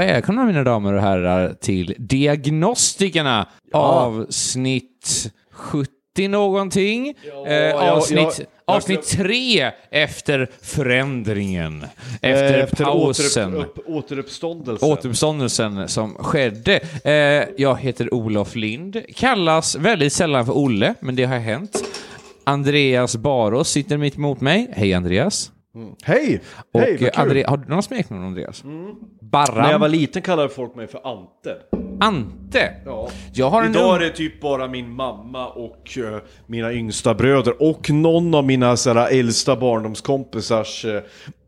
Välkomna mina damer och herrar till Diagnostikerna avsnitt 70 någonting. eh, ja, avsnitt, ja. avsnitt tre efter förändringen. Efter, Efter pausen. Återupp, upp, återuppståndelse. Återuppståndelsen som skedde. Eh, jag heter Olof Lind, kallas väldigt sällan för Olle, men det har hänt. Andreas Baros sitter mitt emot mig. Hej Andreas. Hej! Och Hej, vad eh, kul. Andre, har du några smeknamn Andreas? Barram? När jag var liten kallade folk mig för Ante. Ante? Ja. Jag har en Idag är det typ bara min mamma och eh, mina yngsta bröder och någon av mina såhär, äldsta barndomskompisars eh,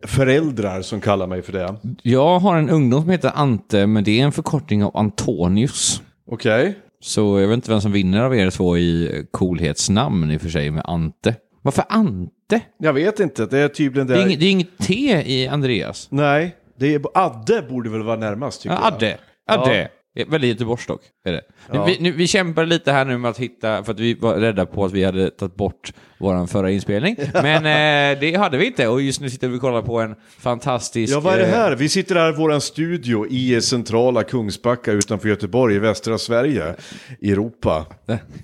föräldrar som kallar mig för det. Jag har en ungdom som heter Ante, men det är en förkortning av Antonius. Okej? Så jag vet inte vem som vinner av er två i coolhetsnamn i och för sig med Ante. Varför Ante? Jag vet inte, det är tydligen det. Det är, inget, det är inget T i Andreas. Nej, det är, Adde borde väl vara närmast tycker Ja, jag. Adde. Adde. Ja. Väldigt Göteborgs dock, är det. Ja. Vi, nu, vi kämpar lite här nu med att hitta, för att vi var rädda på att vi hade tagit bort vår förra inspelning. Men eh, det hade vi inte och just nu sitter vi och kollar på en fantastisk... Ja, vad är det eh, här? Vi sitter här i vår studio i centrala Kungsbacka utanför Göteborg i västra Sverige, Europa.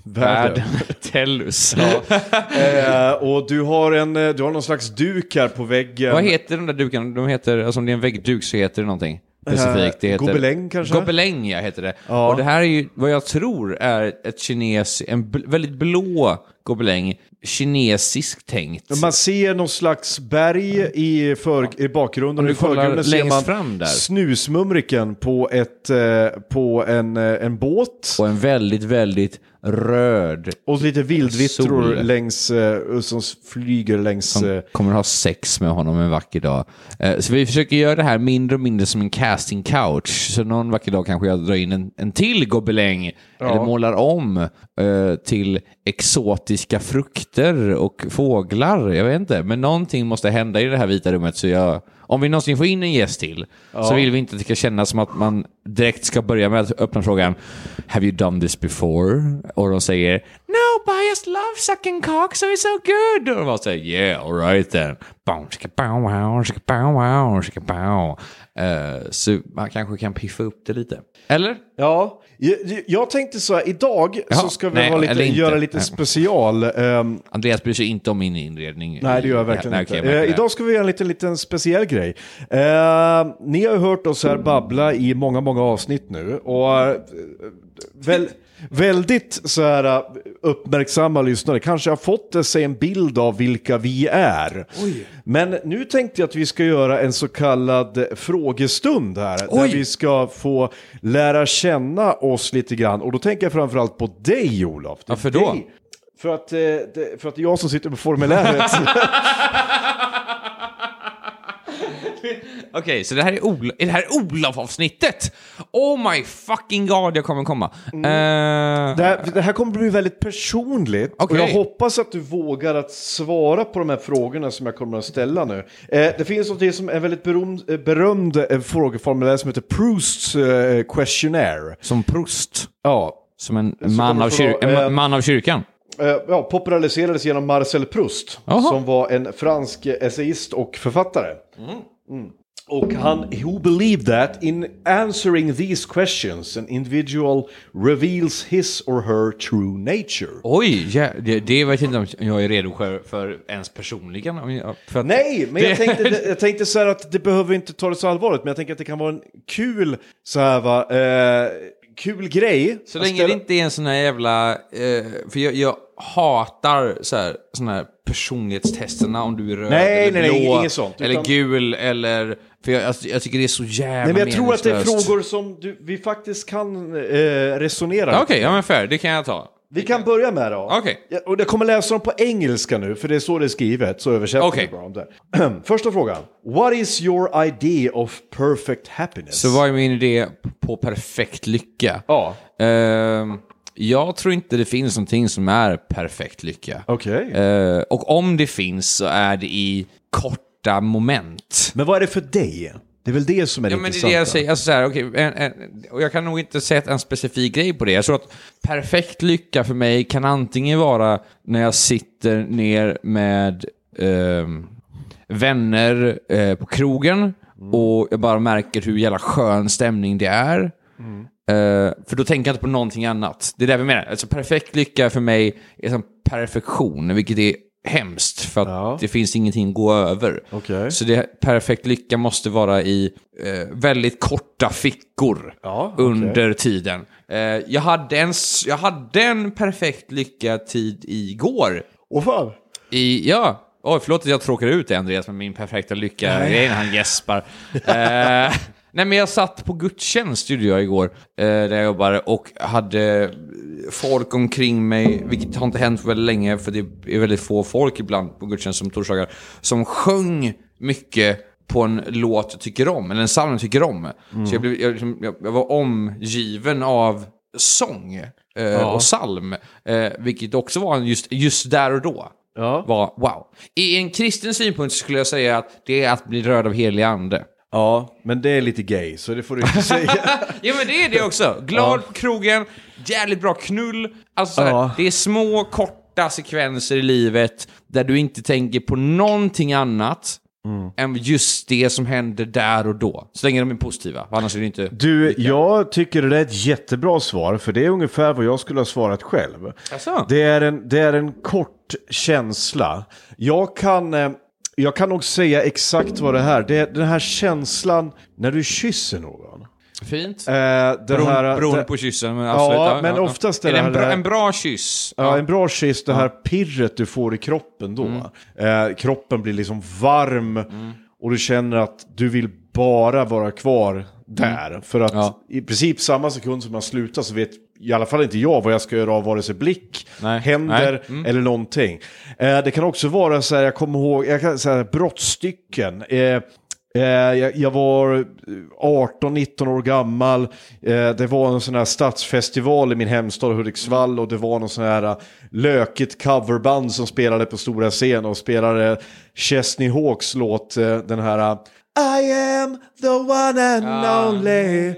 Världen. Tellus. Eh, och du har, en, eh, du har någon slags duk här på väggen. Vad heter de där dukarna? De heter, alltså om det är en väggduk så heter det någonting specifikt. Det heter, gobeläng kanske? Gobeläng, ja, heter det. Ja. Och det här är ju vad jag tror är ett kines, en bl- väldigt blå gobeläng, kinesiskt tänkt. Man ser någon slags berg i, för, i bakgrunden. Om du kollar längst man fram där. snusmumriken på, ett, eh, på en, eh, en båt. Och en väldigt, väldigt röd Och lite vildvittror Sol. längs, eh, som flyger längs... som kommer ha sex med honom en vacker dag. Så vi försöker göra det här mindre och mindre som en casting couch. Så någon vacker dag kanske jag drar in en, en till gobeläng eller målar om eh, till exotiska frukter och fåglar. Jag vet inte, men någonting måste hända i det här vita rummet. Så jag, om vi någonsin får in en gäst till så vill vi inte att det ska kännas som att man direkt ska börja med att öppna frågan Have you done this before? Och de säger No, but I just love sucking cock so it's so good. Och man säger Yeah, alright then. Eh, så man kanske kan piffa upp det lite. Eller? ja, jag, jag tänkte så här, idag Jaha, så ska vi nej, lite, göra lite Nej. special. ehm, Andreas bryr sig inte om min inredning. Nej, det gör jag verkligen Nej, inte. jag märker Eh, idag ska vi göra en liten, liten speciell grej. Eh, ni har ju hört oss här babbla i många, många avsnitt nu. Och eh, väl, väldigt så här uppmärksamma lyssnare kanske har fått sig en bild av vilka vi är. Men nu tänkte jag att vi ska göra en så kallad frågestund här. Där Oj. vi ska få lära känna oss lite grann. Och då tänker jag framförallt på dig Olof. Varför då? dig. För att, eh, för att det är jag som sitter på formuläret. Okej, så det här är, Ol- är det här Olof-avsnittet? Oh my fucking god, jag kommer komma. Mm. Eh, Det här, det här kommer bli väldigt personligt och Okej. jag hoppas att du vågar att svara på de här frågorna som jag kommer att ställa nu. Eh, det finns något som är en väldigt berömd, eh, berömd eh, frågeformulär som heter Prousts eh, questionnaire. som Proust. Ja, Som en man av, få, en ma- man av kyrkan. Eh, ja, populariserades genom Marcel Proust Jaha. som var en fransk essayist och författare. Mm. Och han, who believed that in answering these questions an individual reveals his or her true nature. Oj, ja, det, det vet jag inte om jag är redo för, för ens personligen. För att, Nej, men jag tänkte, jag tänkte så här att det behöver inte ta det så allvarligt, men jag tänker att det kan vara en kul, så här va, eh, kul grej. Så länge ställa- det inte är en sån här jävla... Eh, för jag, jag hatar så här, såna här personlighetstesterna om du är röd Nej, eller nej, nej, blå. inget sånt, Eller utan- gul eller... För jag, alltså, jag tycker det är så jävla Nej, men jag tror att det är frågor som du, vi faktiskt kan eh, resonera Okej, ja men fair. Det kan jag ta. Vi kan börja med då. Okej. Ja, och jag kommer läsa dem på engelska nu, för det är så det är skrivet. Så översätter Okej. vi bara om det. Första frågan. What is your idea of perfect happiness? Så vad är min idé på perfekt lycka? Ja, Ehm, jag tror inte det finns någonting som är perfekt lycka. okej. Eh, och om det finns så är det i korta moment. Men vad är det för dig? Det är väl det som är det Ja, men det är intressanta? det jag säger. Alltså, så här, okej, en, en, och jag kan nog inte sätta en specifik grej på det. Jag tror att perfekt lycka för mig kan antingen vara när jag sitter ner med ehm, vänner eh, på krogen och jag bara märker hur jävla skön stämning det är. Eh, för då tänker jag inte på någonting annat. Det är det vi menar. Alltså, perfekt lycka för mig är som perfektion, vilket är hemskt för att Ja. det finns ingenting att gå över. Okej. Så det perfekt lycka måste vara i eh, väldigt korta fickor Ja, okej. under tiden. Eh, jag, hade en, jag hade en perfekt lycka-tid igår. Åh fan! I, ja, oj förlåt att jag tråkar ut dig Andreas med min perfekta lycka-grej när han gäspar. eh, nej men jag satt på gudstjänst gjorde jag igår, eh, där jag jobbade, och hade folk omkring mig, vilket har inte hänt väldigt länge, för det är väldigt få folk ibland på gudstjänst som torsdagar, som sjöng mycket på en låt jag tycker om, eller en psalm jag tycker om. Så jag, blev, jag, liksom, jag, jag var omgiven av sång eh, och psalm, eh, vilket också var just, just där och då Ja. var wow. I en kristen synpunkt skulle jag säga att det är att bli rörd av helig ande. Ja, men det är lite gay, så det får du inte säga. Ja men det är det också. Glad på krogen, jävligt bra knull. Alltså Ja. det är små korta sekvenser i livet där du inte tänker på någonting annat Mm. än just det som händer där och då. Så länge de är positiva, annars är det inte... Du, jag tycker det är ett jättebra svar, för det är ungefär vad jag skulle ha svarat själv. Jaså? Det är en, det är en kort känsla. Jag kan, eh, jag kan nog säga exakt vad det här, det är den här känslan när du kysser någon. Fint. Eh, det Beron, här, beroende det, på kyssen, men absolut. Ja, men oftast är är det det en bra, här- en bra kyss. Ja, en bra kyss, det här pirret du får i kroppen då. Eh, kroppen blir liksom varm och du känner att du vill bara vara kvar där. För att Ja. i princip samma sekund som man slutar så vet i alla fall inte jag vad jag ska göra av vare sig blick, Nej. händer Nej. eller någonting. Eh, det kan också vara så här, jag kommer ihåg, jag kan säga brottstycken. Eh, Eh, jag, jag var 18-19 år gammal. Eh, det var en sån här stadsfestival i min hemstad Hudiksvall och det var någon sån här eh, lökigt coverband som spelade på stora scen och spelade Chesney Hawks låt, den här I am the one and only.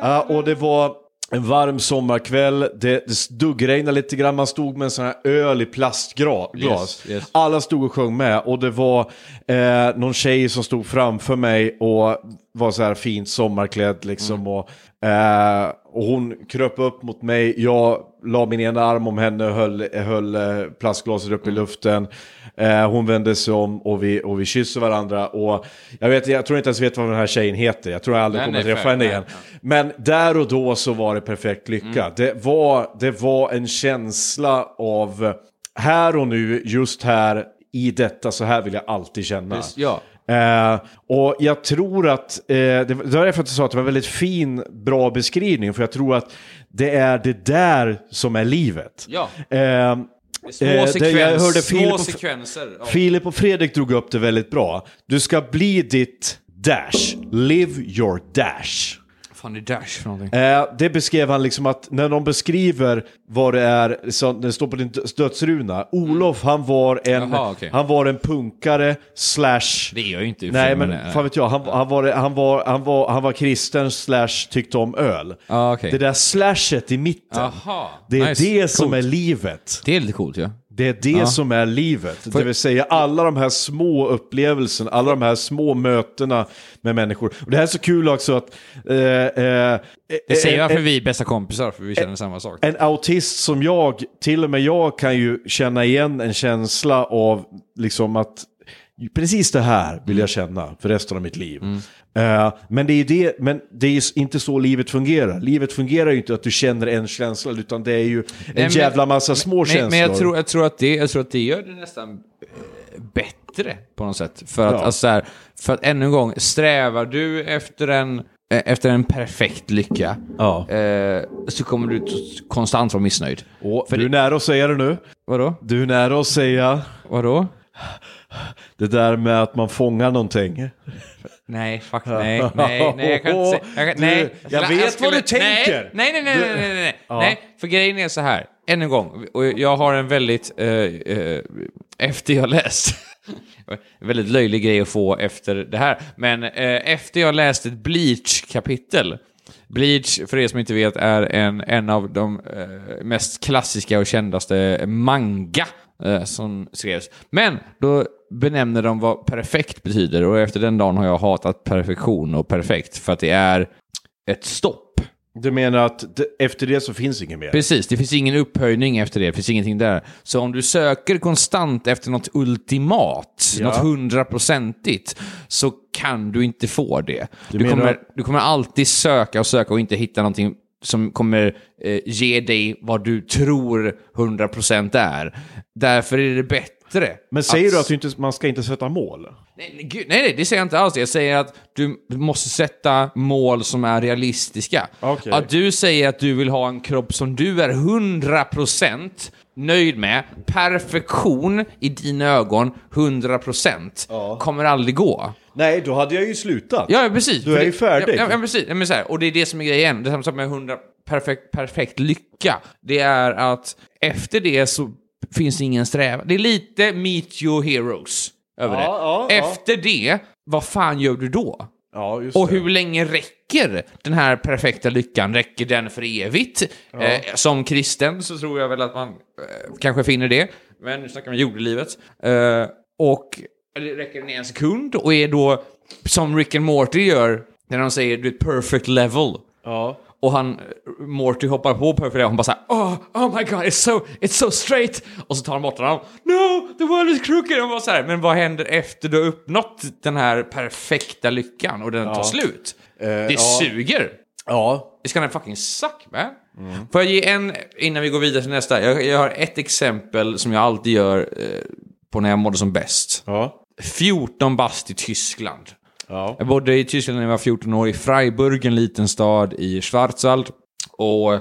Ja, och det var en varm sommarkväll, det, det duggregnade lite grann, man stod med en sån här öl i plastglas. Yes, yes. Alla stod och sjöng med och det var eh, någon tjej som stod framför mig och var så här fint sommarklädd liksom. Och, eh, och hon kröp upp mot mig, jag la min ena arm om henne och höll, höll eh, plastglaset upp i luften. Eh, hon vände sig om och vi, och vi kysste varandra. Och jag, vet, jag tror inte ens vet vad den här tjejen heter, jag tror jag aldrig Nej, kommer att nej, träffa henne nej, igen. ja. Men där och då så var det perfekt lycka. Mm. Det, var, det var en känsla av här och nu, just här, i detta, så här vill jag alltid känna. Visst, ja. Eh, och jag tror att, eh, det, det var därför jag sa att det var en väldigt fin, bra beskrivning, för jag tror att det är det där som är livet. Ja. Eh, Små, eh, sekvens, hörde små Filip och- sekvenser. Ja. Filip och Fredrik drog upp det väldigt bra. Du ska bli ditt dash, live your dash. Är Dash för någonting? Eh, det beskrev han liksom att när de beskriver vad det är, så det står på din dödsruna. Olof han var en. Jaha, okej. han var en punkare slash... Det är jag ju inte Nej men fan vet jag, han, han, var, han, var, han, var, han var kristen slash tyckte om öl. Ah, okej. Det där slashet i mitten, Aha, det är nice. det som Coolt. är livet. Det är lite coolt ja. Det är det som är livet. Det vill säga alla de här små upplevelserna, alla de här små mötena med människor. Och det här är så kul också att... Eh, eh, Det säger eh, varför eh, vi är bästa kompisar, för vi känner samma sak. en autist som jag, till och med jag kan ju känna igen en känsla av liksom att precis det här vill jag känna för resten av mitt liv. Eh, men, det är det, men det är inte så livet fungerar. Livet fungerar ju inte att du känner en känsla, utan det är ju en men- jävla massa små men, känslor. Men jag tror, jag, tror att det, jag tror att det gör det nästan eh, bättre på något sätt. För att, Ja. alltså, så här, för att ännu en gång, strävar du efter en, eh, efter en perfekt lycka Ja. eh, så kommer du konstant vara missnöjd. För du är det- nära att säga det nu. Vadå? Du är nära att säga Vadå? Det där med att man fångar någonting. Nej, fuck nej, nej, nej, jag kan inte säga, jag, kan, Du, nej. jag vet vad du tänker. Nej, nej, nej, nej, nej, nej, nej, Ja. nej, för grejen är så här, än en gång, och jag har en väldigt, eh, eh, efter jag läst, väldigt löjlig grej att få efter det här, men eh, efter jag läst ett Bleach-kapitel, Bleach, för er som inte vet, är en, en av de eh, mest klassiska och kändaste manga eh, som skrevs. Men då benämner de vad perfekt betyder och efter den dagen har jag hatat perfektion och perfekt för att det är ett stopp. Du menar att det, efter det så finns inget mer? Precis, det finns ingen upphöjning efter det, det finns ingenting där. Så om du söker konstant efter något ultimat, Ja. något hundraprocentigt, så kan du inte få det. Du, menar kommer, du kommer alltid söka och söka och inte hitta någonting som kommer eh, ge dig vad du tror 100% är. Därför är det bättre. Men säger du att du inte, man ska inte sätta mål? Nej, nej, gud, nej, nej, det säger jag inte alls. Jag säger att du måste sätta mål som är realistiska. Okej. Att du säger att du vill ha en kropp som du är 100% nöjd med, perfektion i dina ögon, 100%, kommer aldrig gå. Nej, då hade jag ju slutat. Ja, precis. Du är ju färdig. Ja, ja, precis. Ja, Men så här, och det är det som är grejen. Det är samma sak med 100 perfekt, perfekt lycka. Det är att efter det så finns ingen strävan. Det är lite meet your heroes över Ja, det. ja, efter det, vad fan gör du då? Och det. hur länge räcker den här perfekta lyckan? Räcker den för evigt? Eh, som kristen så tror jag väl att man eh, kanske finner det. Men nu snackar vi jordelivet. Eh, och räcker den i en sekund och är då som Rick and Morty gör när de säger du vet, perfect level. Ja. Och han, Morty hoppar på perfect level och han bara såhär oh, oh my god, it's so, it's so straight! Och så tar han bort honom. No, the world is crooked! Och bara så här, men vad händer efter du har uppnått den här perfekta lyckan och den tar slut? Eh, det ja. suger! Ja. It's gonna fucking suck man. Får jag ge en, innan vi går vidare till nästa, jag, jag har ett exempel som jag alltid gör eh, på när jag mådde som bäst. Ja. 14 bast i Tyskland. Ja. Jag bodde i Tyskland när jag var 14 år, i Freiburg, en liten stad i Schwarzwald. Och eh,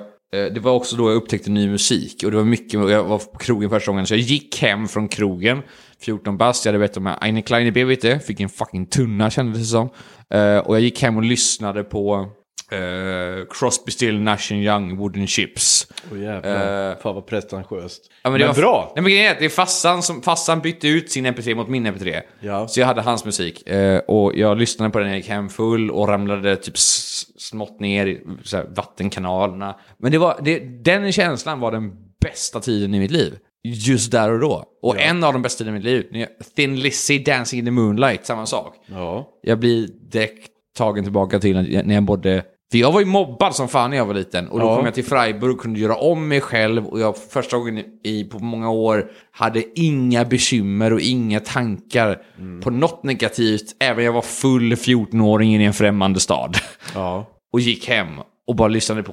det var också då jag upptäckte ny musik. Och det var mycket, jag var på krogen första gången, så jag gick hem från krogen. 14 bast, jag hade bett om Eine kleine Babyte, fick en fucking tunna kändes det som. Eh, och jag gick hem och lyssnade på eh, Crosby, Still, Nash Young, Wooden Chips. Jävlar. Eh, Fan vad pretentiöst. Ja, men det var, bra. Nej, men grejen är att det är fassan som fassan bytte ut sin MP3 mot min MP3. Ja. Så jag hade hans musik. Eh, och jag lyssnade på den när jag gick hem full och ramlade typ smått ner i så här, vattenkanalerna. Men det var, det, den känslan var den bästa tiden i mitt liv. Just där och då. Och en av de bästa tiderna i mitt liv. Thin Lizzy, Dancing in the Moonlight, samma sak. Ja. Jag blir direkt tagen tillbaka till när jag bodde... För jag var ju mobbad som fan när jag var liten. Och då Ja. kom jag till Freiburg och kunde göra om mig själv. Och jag första gången i, på många år hade inga bekymmer och inga tankar på något negativt. Även jag var full 14-åring i en främmande stad. Ja. och gick hem och bara lyssnade på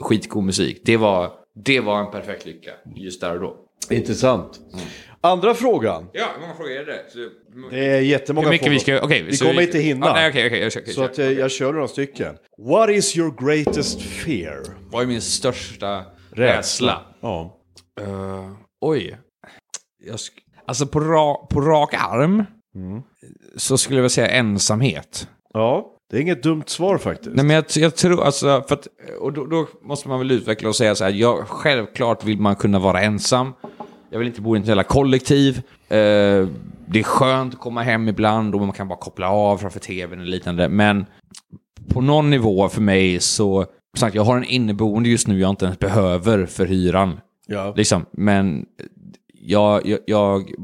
skitgod musik. Det var, det var en perfekt lycka just där och då. Intressant. Andra frågan. Ja, hur många frågor är det? Så, Det är jättemånga hur mycket frågor. vi ska... okej, vi så kommer inte hinna. Ja, nej, okej, okej. jag kör- okej, Så kör. att eh, jag kör några stycken. What is your greatest fear? Vad är min största rädsla? Ja. Uh, oj. Jag sk- alltså på, ra- på rak arm så skulle jag säga ensamhet. Ja, det är inget dumt svar faktiskt. Nej, men jag, jag tror alltså, för att, och då, då måste man väl utveckla och säga så här, ja, självklart vill man kunna vara ensam. Jag vill inte bo i ett jävla kollektiv. Eh, det är skönt att komma hem ibland och man kan bara koppla av framför tvn och liknande. Men på någon nivå för mig så, sagt, jag har en inneboende just nu jag inte ens behöver för hyran. Ja. Liksom, men jag, jag, jag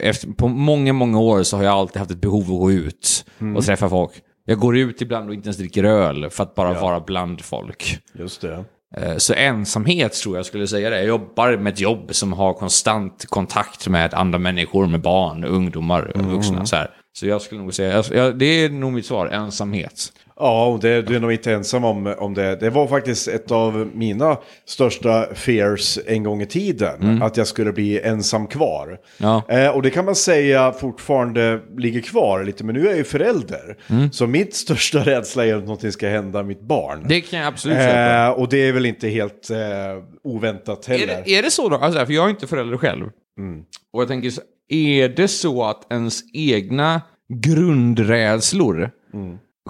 efter, på många, många år så har jag alltid haft ett behov av att gå ut och träffa folk. Jag går ut ibland och inte ens dricker öl för att bara vara bland folk. Just det. Eh, Så ensamhet tror jag skulle säga det. Jag jobbar med ett jobb som har konstant kontakt med andra människor, med barn, ungdomar, vuxna. Så, här. så jag skulle nog säga, ja, det är nog mitt svar, ensamhet. Ja, och det, du är nog inte ensam om, om det. Det var faktiskt ett av mina största fears en gång i tiden. Att jag skulle bli ensam kvar. Ja. Eh, och det kan man säga fortfarande ligger kvar lite. Men nu är jag ju förälder. Så mitt största rädsla är att någonting ska hända mitt barn. Det kan jag absolut säga. eh, och det är väl inte helt eh, oväntat Är heller. det, är det så då? Alltså, för jag är inte förälder själv. Och jag tänker, så- är det så att ens egna grundrädslor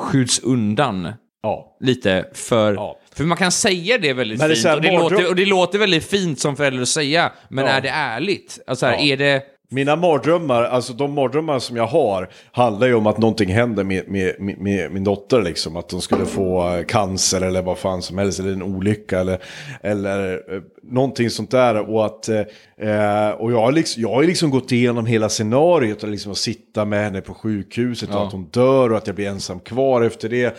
skjuts undan Ja. lite för... Ja. För man kan säga det väldigt Men det fint och, det låter, och det låter väldigt fint som förälder att säga, men Ja. är det ärligt? Alltså här, Ja. är det... Mina mardrömmar, alltså de mardrömmar som jag har, handlar ju om att någonting händer med, med, med, med min dotter. Liksom. Att de skulle få eh, cancer eller vad fan som helst, eller en olycka eller, eller eh, någonting sånt där. Och, att, eh, och jag, har liksom, jag har liksom gått igenom hela scenariot, liksom att sitta med henne på sjukhuset och Ja. att hon dör och att jag blir ensam kvar efter det.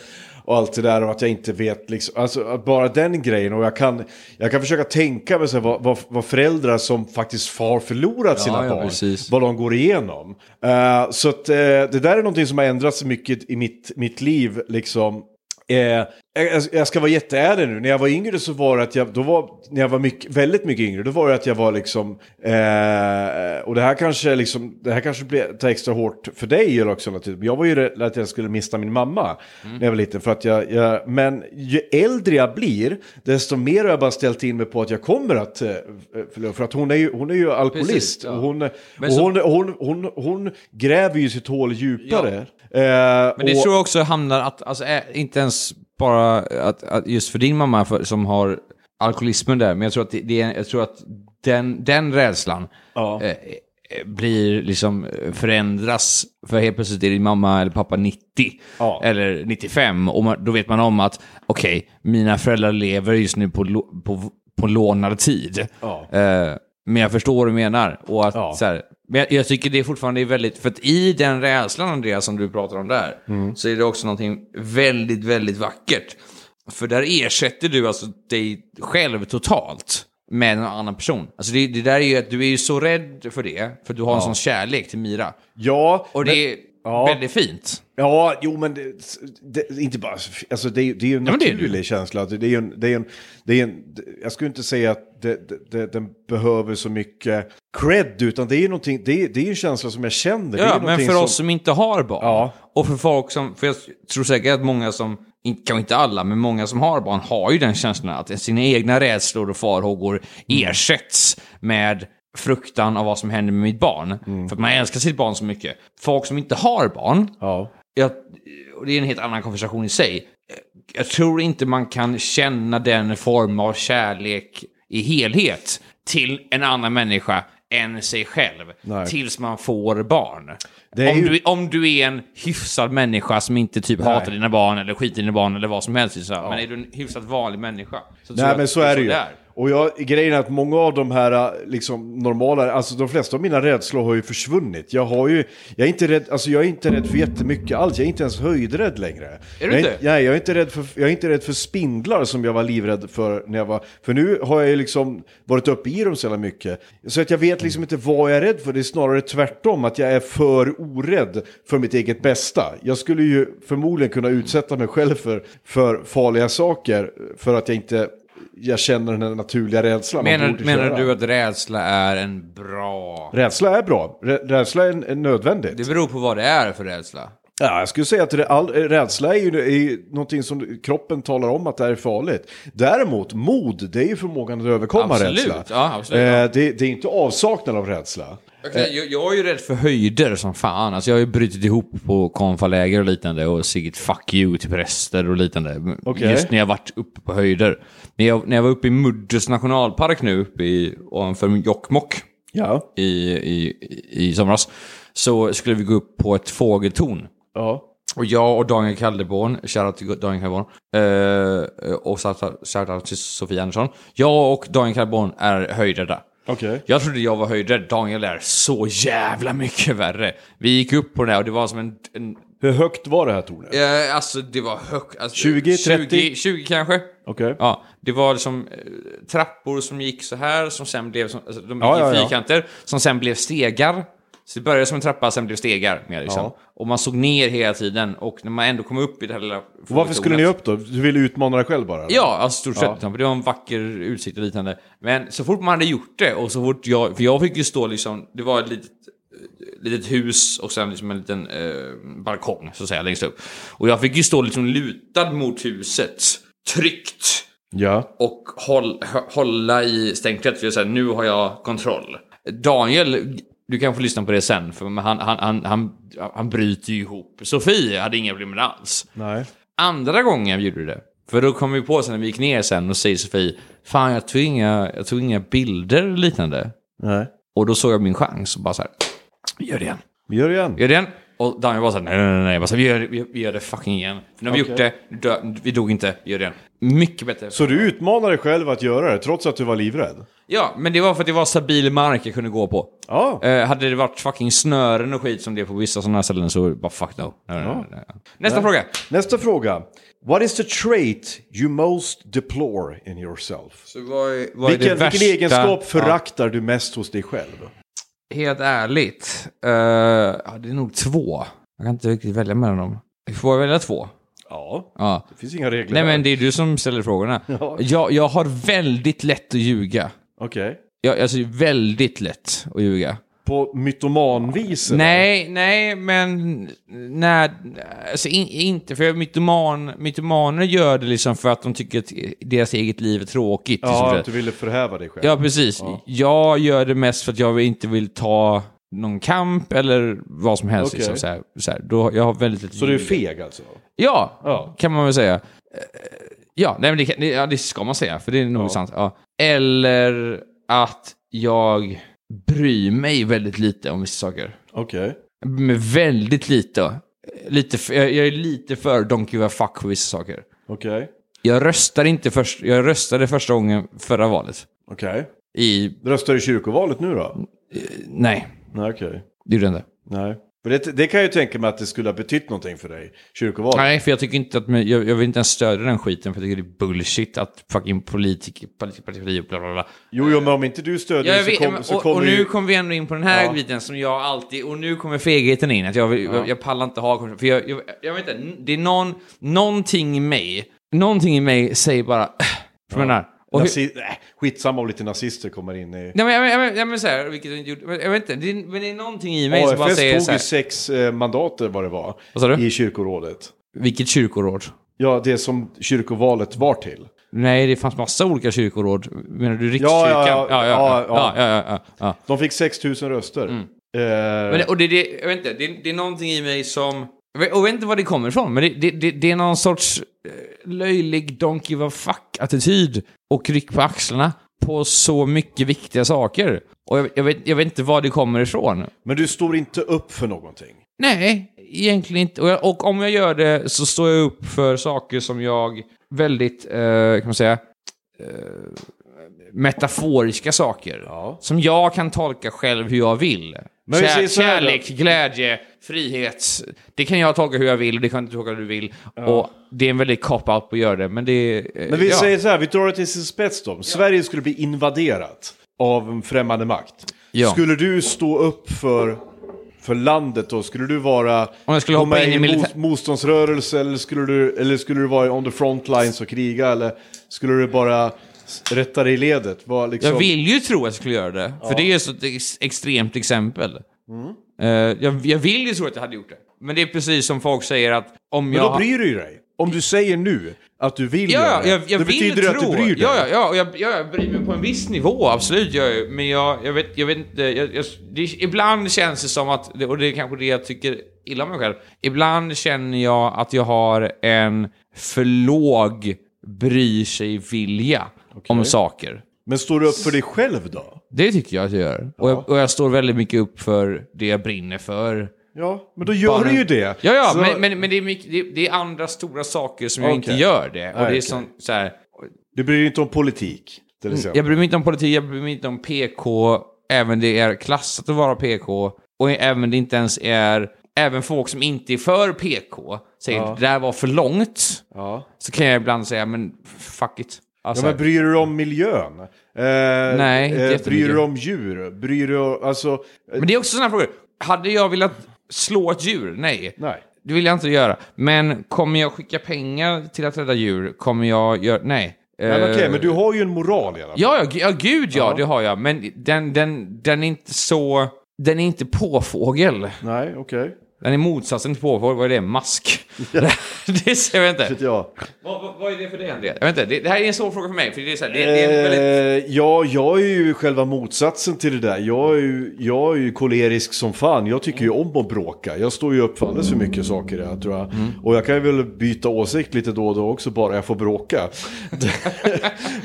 Och allt det där och att jag inte vet, liksom, alltså bara den grejen. Och jag kan, jag kan försöka tänka mig så här, vad, vad, vad föräldrar som faktiskt har förlorat Ja, sina ja, barn, precis. vad de går igenom. Eh, så att, eh, det där är någonting som har ändrats mycket i mitt, mitt liv. Liksom. Eh, jag, jag ska vara jätteärlig nu, när jag var yngre så var det att jag, då var, när jag var mycket, väldigt mycket yngre, då var det att jag var liksom, eh, och det här kanske liksom, det här kanske blir tar extra hårt för dig också naturligtvis, men jag var ju rädd att jag skulle mista min mamma när jag var liten, för att jag, jag, men ju äldre jag blir, desto mer har jag bara ställt in mig på att jag kommer att eh, förlora, för att hon är ju, hon är ju alkoholist, Precis, ja. och, hon, och så- hon, hon, hon, hon gräver ju sitt hål djupare. Eh, Men det och- tror jag också hamnar att, alltså, inte ens bara att, att just för din mamma för, som har alkoholismen där, men jag tror att, det, det är, jag tror att den, den rädslan Ja. eh, eh, blir liksom eh, förändras, för helt plötsligt är din mamma eller pappa 90 Ja. eller 95 och man, då vet man om att okej, mina föräldrar lever just nu på, på, på lånad tid. Ja. Eh, men jag förstår vad du menar. Och att, så här, men jag, jag tycker det fortfarande är väldigt, för att i den rädslan Andreas som du pratar om där, Mm. så är det också någonting väldigt, väldigt vackert. För där ersätter du alltså dig själv totalt med en annan person. Alltså det, det där är ju att du är ju så rädd för det, för du har en sån kärlek till Mira. Ja, Och men- det är ja. väldigt fint. Ja, jo men det, det, inte bara, alltså det, är- det är ju en Ja, men det naturlig känsla. Det är ju en, det är en, det är en, jag skulle inte säga att det, den behöver så mycket cred, utan det är ju någonting, det är, det är en känsla som jag känner. Ja, men för som, oss som inte har barn, Ja. och för folk som, för jag tror säkert att många som, kanske inte alla, men många som har barn har ju den känslan att sina egna rädslor och farhågor Mm. ersätts med fruktan av vad som händer med mitt barn. Mm. För att man älskar sitt barn så mycket. Folk som inte har barn, Ja. jag, och det är en helt annan konversation i sig. Jag tror inte man kan känna den form av kärlek i helhet till en annan människa än sig själv. Nej. Tills man får barn. Är Om, ju- du, om du är en hyfsad människa som inte typ hatar dina barn eller skiter i dina barn eller vad som helst. Så. Men är du en hyfsat vanlig människa så Nej men att så är det ju. är. Och jag, grejen är att många av de här liksom, normala, alltså de flesta av mina rädslor har ju försvunnit. Jag har ju, jag är inte rädd, alltså jag är inte rädd för jättemycket alls, jag är inte ens höjdrädd längre. Är du jag inte? Nej, jag är inte, rädd för, jag är inte rädd för spindlar som jag var livrädd för när jag var, för nu har jag ju liksom varit uppe i dem så jävla mycket. Så att jag vet liksom inte vad jag är rädd för, det är snarare tvärtom, att jag är för orädd för mitt eget bästa. Jag skulle ju förmodligen kunna utsätta mig själv för, för farliga saker för att jag inte jag känner den naturliga rädslan. Menar, menar du att rädsla är en bra... Rädsla är bra. Rä- Rädsla är, är nödvändigt. Det beror på vad det är för rädsla. Ja, jag skulle säga att all, rädsla är ju, är ju någonting som kroppen talar om att det är farligt. Däremot, mod, det är ju förmågan att överkomma Absolut, rädsla. ja, absolut, ja. Eh, det, det är inte avsaknad av rädsla. Okej, jag, jag är ju rädd för höjder som fan. Alltså jag har ju brutit ihop på konfaläger och liknande och sagt fuck you till präster och liknande. Okej. Just när jag varit uppe på höjder. Men jag, när jag var uppe i Muddus nationalpark nu, uppe i, ovanför Jokkmokk Ja. i, i, i, somras, så skulle vi gå upp på ett fågeltorn. Ja. Och jag och Daniel Kaldeborn, shoutout till Daniel Kaldeborn, eh, och shoutout till Sofia Andersson. Jag och Daniel Kaldeborn är höjdrädda. Okej. Jag trodde jag var höjdrädd, Daniel är så jävla mycket värre. Vi gick upp på det här och det var som en... en Hur högt var det här tornet? eh, alltså det var högt. Alltså, 20, 30? 20, 20 kanske. Okej. Ja, det var liksom eh, trappor som gick så här, som sen blev, som, alltså, de gick Ja, ja, i ja. fyrkanter, som sen blev stegar. Så det började som en trappa, sen blev stegar. Mer, liksom. Ja. Och man såg ner hela tiden, och när man ändå kom upp i det här lilla... Varför skulle ni upp då? Du ville utmana dig själv bara? eller? Ja, alltså stort sett. Ja. Det var en vacker utsikt och liknande. Men så fort man hade gjort det, och så fort jag... För jag fick ju stå liksom... Det var ett litet, litet hus och sen liksom en liten eh, balkong, så att säga, längst upp. Och jag fick ju stå liksom lutad mot huset, tryckt Ja. och håll, hålla i stänklet för att säga nu har jag kontroll. Daniel, du kan få lyssna på det sen, för han, han, han, han, han bryter ju ihop. Sofie hade inga problem alls. Nej. Andra gången vi gjorde det, för då kom vi på sen när vi gick ner sen och säger Sofie, fan jag tog inga, jag tog inga bilder eller liknande. Nej. Och då såg jag min chans och bara så här, gör det igen. Gör det igen. Gör det igen. Och Daniel var så här, nej, nej, nej, nej. Jag bara så här, vi, gör, det- vi, vi gör det fucking igen. För nu har vi gjort det, dö, vi dog inte, vi gör det igen. Mycket bättre. Så du utmanar dig själv att göra det, trots att du var livrädd? Ja, men det var för att det var stabil mark jag kunde gå på. Ja. Eh, hade det varit fucking snören och skit som det är på vissa sådana här ställen så bara fuck no. Nej, nej, nej, nej. Nästa fråga. Nästa fråga. What is the trait you most deplore in yourself? Så vad är, vad är Vilken, det vilken värsta- egenskap föraktar du mest hos dig själv? Helt ärligt. ja, det är nog två. Jag kan inte riktigt välja mellan dem. Får jag välja två? Ja, Ja. det finns inga regler Nej men det är du som ställer frågorna. Ja. Jag, jag har väldigt lätt att ljuga. Okej. Jag, alltså väldigt lätt att ljuga. På mytomanvis? Nej, nej, men nej, alltså in, inte för mytoman, mytomaner gör det liksom för att de tycker att deras eget liv är tråkigt. Ja, sett. att du ville förhäva dig själv. Ja, precis. Jag gör det mest för att jag inte vill ta någon kamp eller vad som helst. Okej. Liksom, så här, så här. Då, jag har väldigt Så du är feg alltså? Ja, Ja. kan man väl säga. Ja, nej, men det, kan- det, ja, det ska man säga, för det är nog Ja. sant. Ja. Eller att jag bryr mig väldigt lite om vissa saker. Okej. Men väldigt lite. lite för, jag, jag är lite för don't give a fuck för vissa saker. Okej. Jag röstar inte först, jag röstade första gången förra valet. Okej. I, Röstar du i kyrkovalet nu då? nej, Nej, okej. det gjorde jag inte. Nej. Det, det kan jag ju tänka mig att det skulle ha betytt någonting för dig, kyrkovalet. Nej, för jag tycker inte att, jag, jag vill inte ens stödja den skiten, för jag tycker det är bullshit att fucking politiker, politiker, partier, bla bla bla. Jo, jo, men om inte du stödjer Ja, jag det vet, så, kom, men- så och, kommer och ju... nu kommer vi ändå in på den här Ja. biten som jag alltid, och nu kommer fegheten in, att jag, vill, jag, jag pallar inte ha för jag, jag, jag vet inte, det är någon, någonting i mig, någonting i mig säger bara, för den här. Och Nazi... Nej, skitsamma om lite nazister kommer in i... nej men jag, jag, jag, men så här, vilket jag men jag vet inte, det är, men det är någonting i mig som bara AFS säger tog så ju här, sex eh, mandater vad det var Vad i kyrkorådet. vilket kyrkoråd? Ja, det som kyrkovalet var till. Nej, det fanns massa olika kyrkoråd. Menar du rikskyrkan? ja, ja. ja, ja, Ja, ja, ja, ja, ja, ja. De fick 6 000 röster. Mm. Eh, Men, och det, det, jag vet inte, det, det är någonting i mig som... Och jag vet inte var det kommer ifrån, men det, det, det, det är någon sorts löjlig don't give a fuck-attityd och ryck på axlarna på så mycket viktiga saker. Och jag, jag, vet, jag vet inte var det kommer ifrån. Men du står inte upp för någonting. Nej, egentligen inte. Och, jag, och om jag gör det så står jag upp för saker som jag väldigt, eh, kan man säga, eh, metaforiska saker. Ja. Som jag kan tolka själv hur jag vill. Kär, kärlek, glädje, frihet. Det kan jag tolka hur jag vill och det kan du tolka hur du vill. Och det är en väldigt cop-out på att göra det, men det eh, Men vi ja. säger så här, vi drar det till sin spets då. Sverige skulle bli invaderat av en främmande makt. Ja. Skulle du stå upp för, för landet då? Skulle du vara... Om jag skulle hoppa in i militär- mot, motståndsrörelse eller skulle, du, eller skulle du vara on the front lines och kriga? Eller skulle du bara rätta dig i ledet? Var liksom... Jag vill ju tro att jag skulle göra det, för det är så ett ex- extremt exempel. Mm. Eh, jag, jag vill ju tro att jag hade gjort det. Men det är precis som folk säger att om Men jag... då bryr du ju dig. Om du säger nu att du vill Ja, göra det, jag, jag det vill betyder tro. att du bryr dig. Ja, ja, ja, och jag, ja, jag bryr mig på en viss nivå, absolut. Jag, men jag, jag, vet, jag vet inte, jag, det, ibland känns det som att, och det är kanske det jag tycker illa om mig själv, ibland känner jag att jag har en för låg bryr sig-vilja om saker. Men står du upp för dig själv då? Det tycker jag att jag gör. Och, jag, och jag står väldigt mycket upp för det jag brinner för. Ja, men då gör Bara- du ju det. Ja, ja, Så- men, men, men det, är mycket, det, det är andra stora saker som jag Okej. inte gör det. Och Nej, det är okej. sån, så här, Du bryr dig inte om politik, till exempel. Jag bryr mig inte om politik, jag bryr mig inte om PK, även det är klassat att vara PK, och även det inte ens är även folk som inte är för PK säger att det där var för långt, Ja. så kan jag ibland säga, men fuck it. Alltså, Ja, men bryr du dig om miljön? Eh, Nej, inte eh, Bryr du dig om djur? Bryr du dig alltså... eh, men det är också sådana frågor. Hade jag velat slå ett djur? Nej. Nej. Det vill jag inte göra. Men kommer jag skicka pengar till att rädda djur? Kommer jag göra... Nej. Men Eh, okej, men du har ju en moral i alla fall. Ja, ja, ja gud ja, Ja. det har jag. Men den, den, den är inte så... Den är inte påfågel. Nej, okej. Den är motsatsen till påfågel. Vad är det? Mask? det ser jag inte. Vet jag. Vad, vad, vad är det för dig, André? Jag vet inte. Det, det här är en svår fråga för mig. För det är, så här, det, det är en väldigt... Eh, ja, jag är ju själva motsatsen till det där. Jag är ju, jag är ju kolerisk som fan. Jag tycker ju om att bråka. Jag står ju upp för alldeles för mycket saker där, tror jag. Och jag kan ju väl byta åsikt lite då och då också, bara jag får bråka.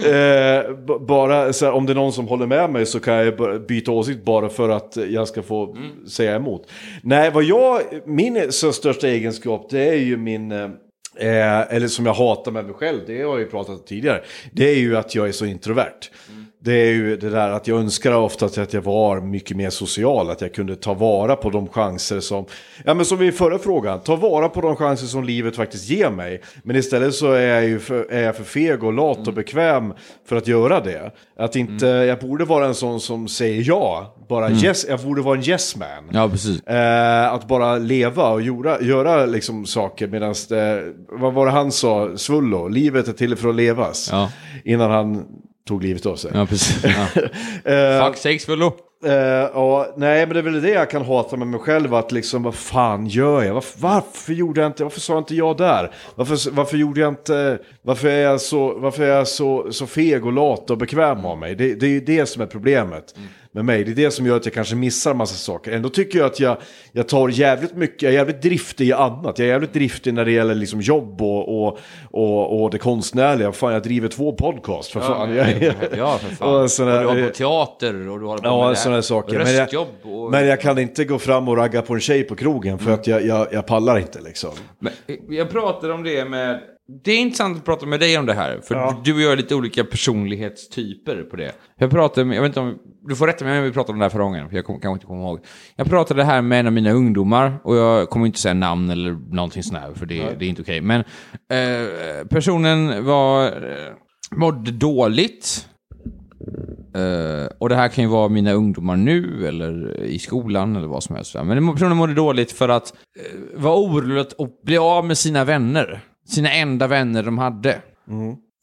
eh, bara här, om det är någon som håller med mig så kan jag byta åsikt bara för att jag ska få säga emot. Nej, vad jag, min så största egenskap det är ju min... Eh, eh, eller som jag hatar med mig själv, det har jag ju pratat om tidigare. Det är ju att jag är så introvert. Mm. Det är ju det där att jag önskar ofta att jag var mycket mer social, att jag kunde ta vara på de chanser som, ja men som i förra frågan, ta vara på de chanser som livet faktiskt ger mig. Men istället så är jag ju för, är jag för feg och lat och bekväm för att göra det. Att inte, jag borde vara en sån som säger ja, bara yes, jag borde vara en yes man. Ja, precis. Eh, att bara leva och göra, göra liksom saker medan vad var det han sa, Svullo, livet är till för att levas. Ja. Innan han tog livet av sig. Ja, precis. Ja. Eh, Fuck sakes, Fullo. eh, ja, nej, men det är väl det jag kan hata med mig själv, att liksom vad fan gör jag? Varför, varför gjorde jag inte, varför sa inte jag där? Varför, varför gjorde jag inte, varför är jag så, varför är jag så, så feg och lat och bekväm av mig? Det, det är ju det som är problemet med mig. Det är det som gör att jag kanske missar massa saker. Ändå tycker jag att jag, jag tar jävligt mycket, jag är jävligt driftig i annat. Jag är jävligt driftig när det gäller liksom jobb och, och, och, och det konstnärliga. Fan, jag driver två podcast för fan. Ja, Jag- ja, för fan. Och Och, såna- du har på teater och du har på Ja, med sådana här. saker. Men jag, Röstjobb och... men jag kan inte gå fram och ragga på en tjej på krogen för att jag, jag, jag pallar inte liksom. Men, jag pratade om det med... Det är intressant att prata med dig om det här, för Ja. du och jag är lite olika personlighetstyper på det. Jag pratade med, jag vet inte om, du får rätta mig om vi pratade om det här förra gången, för jag kom, kanske inte kommer ihåg. Jag pratade här med en av mina ungdomar, och jag kommer inte säga namn eller någonting sånt här, för det, det är inte okej. Men eh, personen var, eh, mådde dåligt. Eh, och det här kan ju vara mina ungdomar nu, eller i skolan, eller vad som helst. Men personen mådde dåligt för att uh, vara orolig att bli av med sina vänner. Sina enda vänner de hade.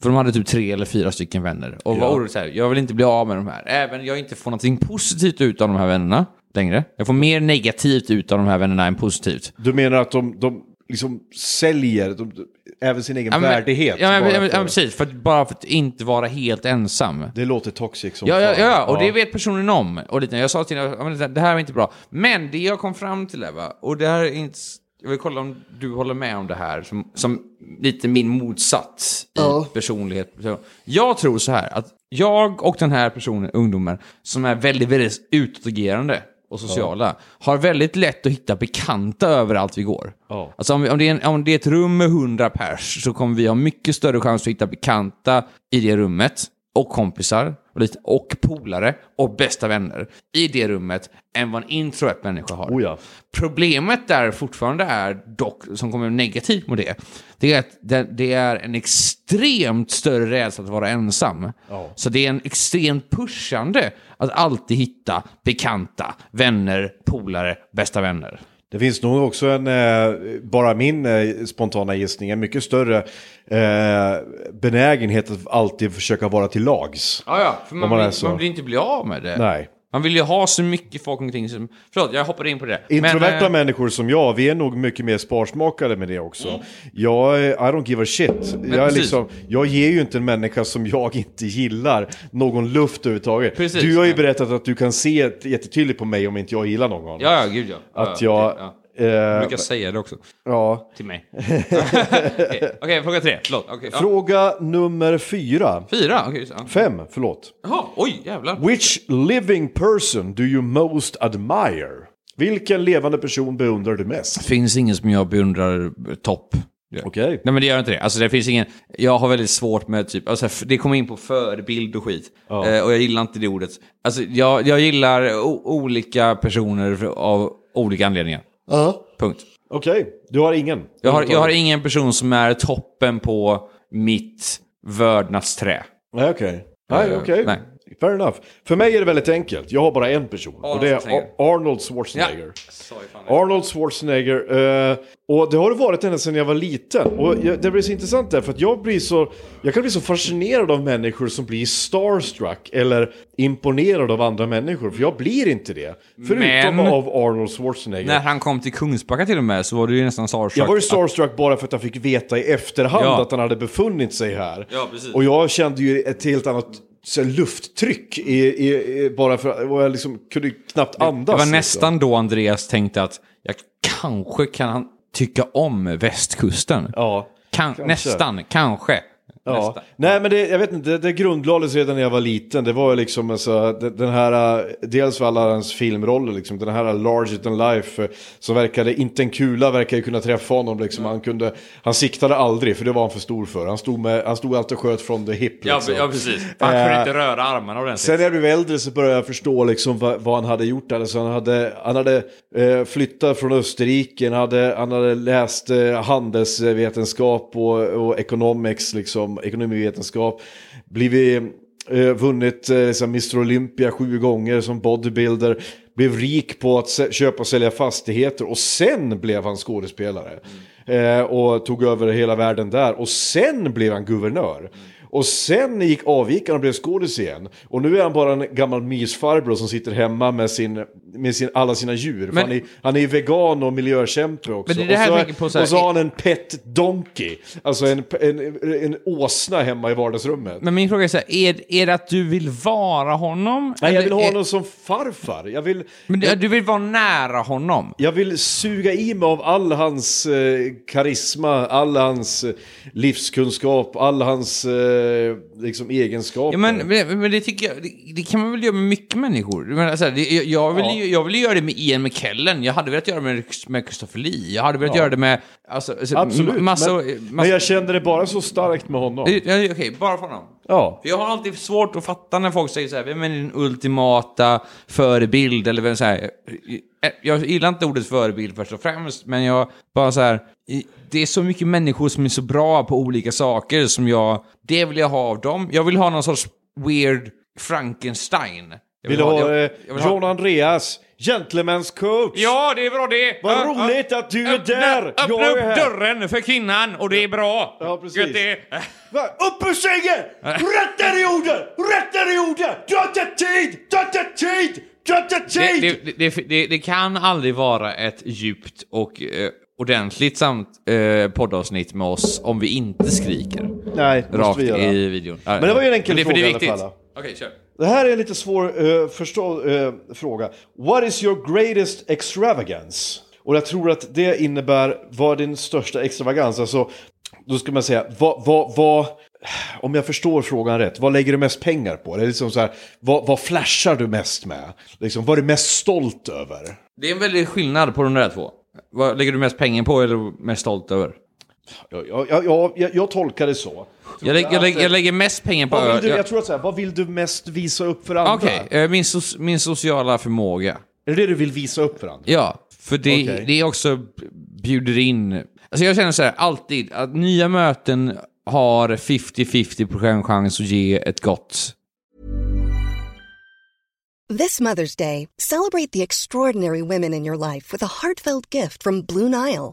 För de hade typ tre eller fyra stycken vänner. Och var orolig så här, jag vill inte bli av med de här. Även jag inte får någonting positivt ut av de här vännerna längre. Jag får mer negativt ut av de här vännerna än positivt. Du menar att de, de liksom säljer de, även sin egen Ja, men- värdighet? Ja, men, bara ja, för- ja, precis. För att, bara för att inte vara helt ensam. Det låter toxic som Ja, ja, ja, och det vet personen om. Och lite, jag sa till henne, ja, det här var inte bra. Men det jag kom fram till, Eva, och det här är inte... Jag vill kolla om du håller med om det här, som, som lite min motsats i personlighet. Jag tror så här, att jag och den här personen, ungdomen, som är väldigt, väldigt utåtagerande och sociala, har väldigt lätt att hitta bekanta överallt vi går. Ja. Alltså om, vi, om, det är en, om det är ett rum med 100 pers så kommer vi ha mycket större chans att hitta bekanta i det rummet och kompisar och, lite, och polare och bästa vänner i det rummet än vad en introvert människa har. Oh ja. Problemet där fortfarande är dock, som kommer negativt med det, det är att det, det är en extremt större rädsla att vara ensam. Ja. Så det är en extremt pushande att alltid hitta bekanta, vänner, polare, bästa vänner. Det finns nog också en, eh, bara min eh, spontana gissning, en mycket större eh, benägenhet att alltid försöka vara till lags. Ja, ja, för man, man är vill, så. man vill inte bli av med det. Nej. Man vill ju ha så mycket folk omkring sig. Förlåt, jag hoppade in på det. Introverta Men, eh, människor som jag, vi är nog mycket mer sparsmakade med det också. Jag, är- I don't give a shit. Jag, liksom, jag ger ju inte en människa som jag inte gillar någon luft överhuvudtaget. Precis. Du har ju berättat att du kan se jättetydligt på mig om inte jag gillar någon. Ja, ja, gud ja. Att ja, jag... okej, ja. Eh, brukar säga det också. ja. Till mig. Okej, okej, fråga tre. Förlåt. Okej, ja. Fråga nummer fyra. Fyra? Okej, så-. Fem, förlåt. Jaha, oj, jävlar. Which living person do you most admire? Vilken levande person beundrar du mest? finns ingen som jag beundrar topp. Okej. Nej men det gör inte det. Alltså det finns ingen, jag har väldigt svårt med typ, alltså det kommer in på förebild och skit. Ja. Eh, och jag gillar inte det ordet. Alltså jag, jag gillar olika personer av olika anledningar. Ja. Punkt. Okej, du har ingen? Jag har, jag har ingen person som är toppen på mitt vördnadsträ. Nej, okej. Nej, Eh, okej. nej. Fair enough. För mig är det väldigt enkelt. Jag har bara en person. Arnold och det är Arnold Schwarzenegger. Fan. Arnold Schwarzenegger. eh, och det har det varit ända sedan jag var liten. Och jag, det blir så intressant där, för att jag blir så... Jag kan bli så fascinerad av människor som blir starstruck eller imponerad av andra människor. För jag blir inte det. Förutom Men- av Arnold Schwarzenegger. När han kom till Kungsbacka till och med så var du ju nästan starstruck. Jag var ju starstruck bara för att jag fick veta i efterhand Ja. att han hade befunnit sig här. Ja, precis. Och jag kände ju ett helt annat så lufttryck i, i, i, bara för och jag liksom kunde knappt andas. Det var liksom. nästan då Andreas tänkte att jag kanske kan tycka om västkusten. Ja. kan, nästan, kanske. Ja. Nej men det, jag vet inte, det, det grundlades redan när jag var liten. Det var ju liksom alltså, den här, dels för alla hans filmroller liksom, den här larger than life äh, som verkade, inte en kula verkade kunna träffa honom liksom. Han kunde, han siktade aldrig för det var han för stor för. Han stod, med, han stod alltid och sköt från the hip Ja, liksom. ja, precis. Han kunde Eh, inte röra armarna ordentligt. Sen när jag blev äldre så började jag förstå liksom vad, vad han hade gjort. Alltså han hade, han hade eh, flyttat från Österrike, han hade, han hade läst eh, handelsvetenskap och, och economics, liksom, ekonomivetenskap. Blivit, eh, vunnit eh, liksom Mr Olympia sju gånger som bodybuilder. Blev rik på att köpa och sälja fastigheter och sen blev han skådespelare. Eh, och tog över hela världen där. Och sen blev han guvernör. Och sen gick, avgick han och blev skådis igen. Och nu är han bara en gammal mysfarbror som sitter hemma med, sin, med sin, alla sina djur. Men- han, är, han är ju vegan och miljökämpe också. Men det är det här och, så, jag på så här- och så har han en pet donkey. Alltså en, en, en åsna hemma i vardagsrummet. Men min fråga är så här, är, är det att du vill vara honom? Nej, jag vill ha är- honom som farfar. Jag vill, Men du, du vill vara nära honom? jag vill suga i mig av all hans eh, karisma, all hans eh, livskunskap, all hans eh, liksom, egenskaper. Ja, men, men men det tycker jag, det, det kan man väl göra med mycket människor? Jag, menar, så här, det, jag, jag, vill, Ja. jag vill göra det med Ian McKellen, jag hade velat göra det med, med Christopher Lee, jag hade velat Ja. göra det med... Alltså, alltså, Absolut, Massa, men, massa, men jag kände det bara så starkt med honom. Okej, bara för honom. Ja. För jag har alltid svårt att fatta när folk säger så här, vem är din ultimata förebild? Eller vem så här, jag gillar inte ordet förebild först och främst, men jag bara så här, det är så mycket människor som är så bra på olika saker som jag, det vill jag ha av dem. Jag vill ha någon sorts weird Frankenstein. Jag Vill du ha jag- eh, jag vill ha- John Andreas, Gentlemen's coach? Ja, det är bra det! Vad Ja, roligt ja. att du är Öppna- där! Öppna Jag är upp här. dörren för kvinnan och det är bra! Ja, precis. Gött det. Upp ur sängen! Rätt ner i jorden! Rätt ner i jorden! Du har inte tid! Du har inte tid! Du har inte tid! Det, det, det, det, kan aldrig vara ett djupt och eh, ordentligt samt eh, poddavsnitt med oss om vi inte skriker Nej, rakt i videon. Men det var ju en enkel fråga i alla fall. Okej, kör. Det här är en lite svår uh, förstå, uh, fråga. What is your greatest extravagance? Och jag tror att det innebär, vad är din största extravagans? Alltså, då ska man säga, vad, vad, vad, om jag förstår frågan rätt, vad lägger du mest pengar på? Det är liksom så här, vad, vad flashar du mest med? Liksom, vad är du mest stolt över? Det är en väldig skillnad på de där två. Vad lägger du mest pengar på eller mest stolt över? Jag, jag, jag, jag, jag tolkar det så. Jag, lä- jag, lä- jag lägger mest pengar på Vad du, Jag- jag tror att så här, vad vill du mest visa upp för andra? Okej, eh, min, so- min sociala förmåga. Är det det du vill visa upp för andra? Ja, för det, Okej. det är också bjuder in... Alltså jag känner så här, alltid, att nya möten har 50-50% chans att ge ett gott This Mother's Day, celebrate the extraordinary women in your life with a heartfelt gift from Blue Nile.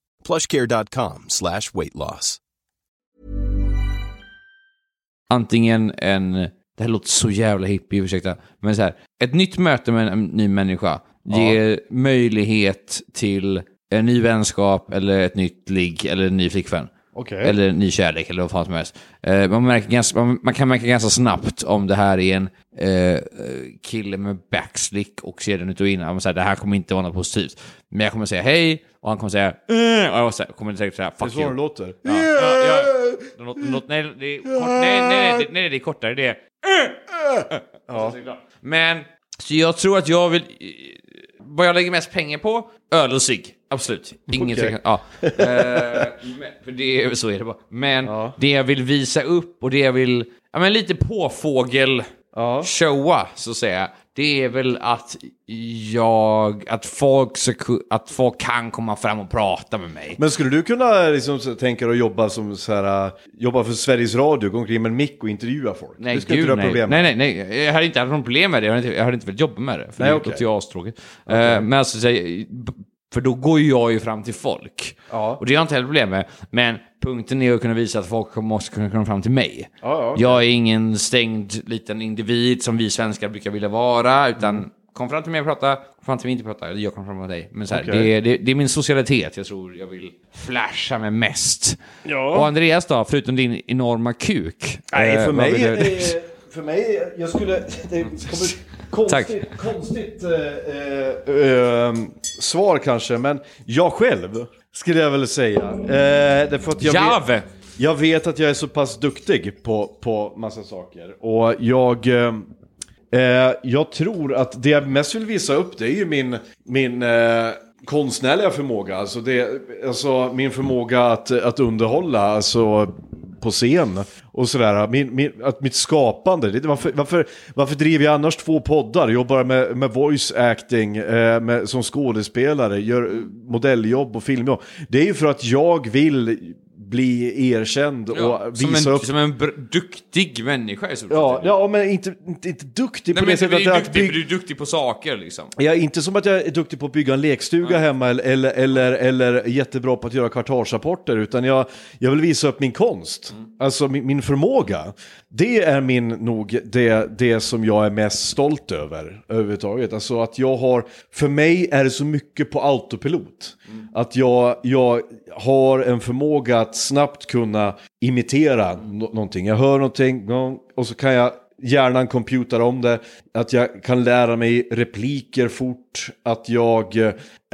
plushcare.com slash weight loss. antingen en det här låter så jävla hippie, ursäkta, men så här, ett nytt möte med en ny människa ger möjlighet till en ny vänskap eller ett nytt ligg eller en ny flickvän. Okej. Eller ny kärlek eller vad fan som helst. Eh, man, märker ganska, man, man kan märka ganska snabbt om det här är en eh, kille med backslick och ser den ut och in. Man säger, det här kommer inte vara något positivt. Men jag kommer säga hej och han kommer säga eh, och jag kommer säkert säga Det är fuck så you. det låter. Ja, ja, ja. Det låter- låter- nej, det är kort, nej, nej, nej, nej, det är kortare. Det är... Ja. Men, så jag tror att jag vill... Vad jag lägger mest pengar på? Öl och cigg. Absolut. Inget Okej. tvekan. Ja. Eh, men, det, så är det bara. Men Ja. det jag vill visa upp och det jag vill... Ja, men lite påfågel Ja. showa, så att säga. Det är väl att jag... Att folk, ku- att folk kan komma fram och prata med mig. Men skulle du kunna liksom, så- tänka dig att jobba som så här, äh, jobba för Sveriges Radio, gå omkring med en mick och intervjua folk? Nej, det skulle gud inte nej. problem nej. med. Nej, nej, Jag hade inte haft någon problem med det. Jag hade inte, jag hade inte velat jobba med det. För Nej, det låter ju astråkigt. Men alltså, så för då går ju jag ju fram till folk. Ja. Och det har jag inte heller problem med. Men punkten är att kunna visa att folk måste kunna komma fram till mig. Ja, okej. Jag är ingen stängd liten individ som vi svenskar brukar vilja vara. Utan kom fram till mig och prata, kom fram till mig och inte prata. Jag kommer fram till dig. Men så här, Okej. det, är- det, det är min socialitet jag tror jag vill flasha med mest. Ja. Och Andreas då, förutom din enorma kuk? Nej, eh, för vad mig, vill eh, för mig, jag skulle, det kommer konstigt, konstigt eh, eh, svar kanske, men jag själv skulle jag väl säga. Eh, därför att jag Jave! vet, jag vet att jag är så pass duktig på, på massa saker. Och jag, eh, eh, jag tror att det jag mest vill visa upp det är ju min, min eh, konstnärliga förmåga. Alltså, det, alltså min förmåga att, att underhålla. Alltså på scen och sådär. Min, min, att mitt skapande, det, varför, varför, varför driver jag annars två poddar? Jobbar med, med voice acting eh, med, som skådespelare, gör modelljobb och filmjobb. Det är ju för att jag vill bli erkänd och Ja, som, visa en, upp som en duktig människa i så fall. Ja, ja, men inte, inte, inte duktig Nej, på men det sättet är att, att duktig, bygga... du är duktig på saker liksom. Ja, inte som att jag är duktig på att bygga en lekstuga hemma eller, eller, eller, eller jättebra på att göra kvartalsrapporter, utan jag, jag vill visa upp min konst. Alltså min, min förmåga. Det är min nog det, det som jag är mest stolt över överhuvudtaget. Alltså att jag har, för mig är det så mycket på autopilot. Att jag, jag har en förmåga att snabbt kunna imitera no- någonting. Jag hör någonting och så kan jag hjärnan computar om det, att jag kan lära mig repliker fort, att jag,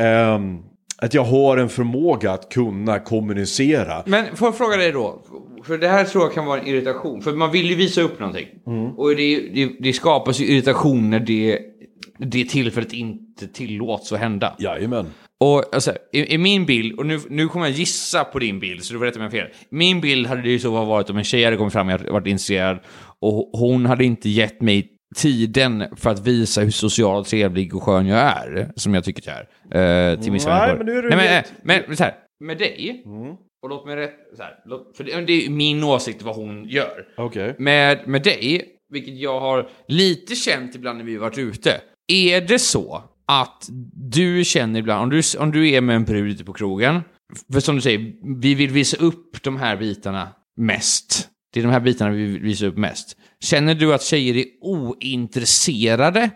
ehm, att jag har en förmåga att kunna kommunicera. Men får jag fråga dig då? För det här tror jag kan vara en irritation. För man vill ju visa upp någonting. Och det, det, det skapas ju irritation när det, det tillfället inte tillåts att hända. Jajamän. Och alltså, i, i min bild, och nu, nu kommer jag gissa på din bild, så du får rätta mig om jag fel. Min bild hade det ju så varit om en tjej hade kommit fram och jag varit intresserad och hon hade inte gett mig tiden för att visa hur social, trevlig och skön jag är, som jag tycker jag är. Eh, till vissa Nej, men nu är du Nej, men, men, men så här, med dig, och låt mig rätt, så här, låt, för det, det är min åsikt vad hon gör. Okej. Med, med dig, vilket jag har lite känt ibland när vi varit ute. Är det så att du känner ibland, om du, om du är med en brud ute på krogen, för som du säger, vi vill visa upp de här bitarna mest. Det är de här bitarna vi vill visa upp mest. Känner du att tjejer är ointresserade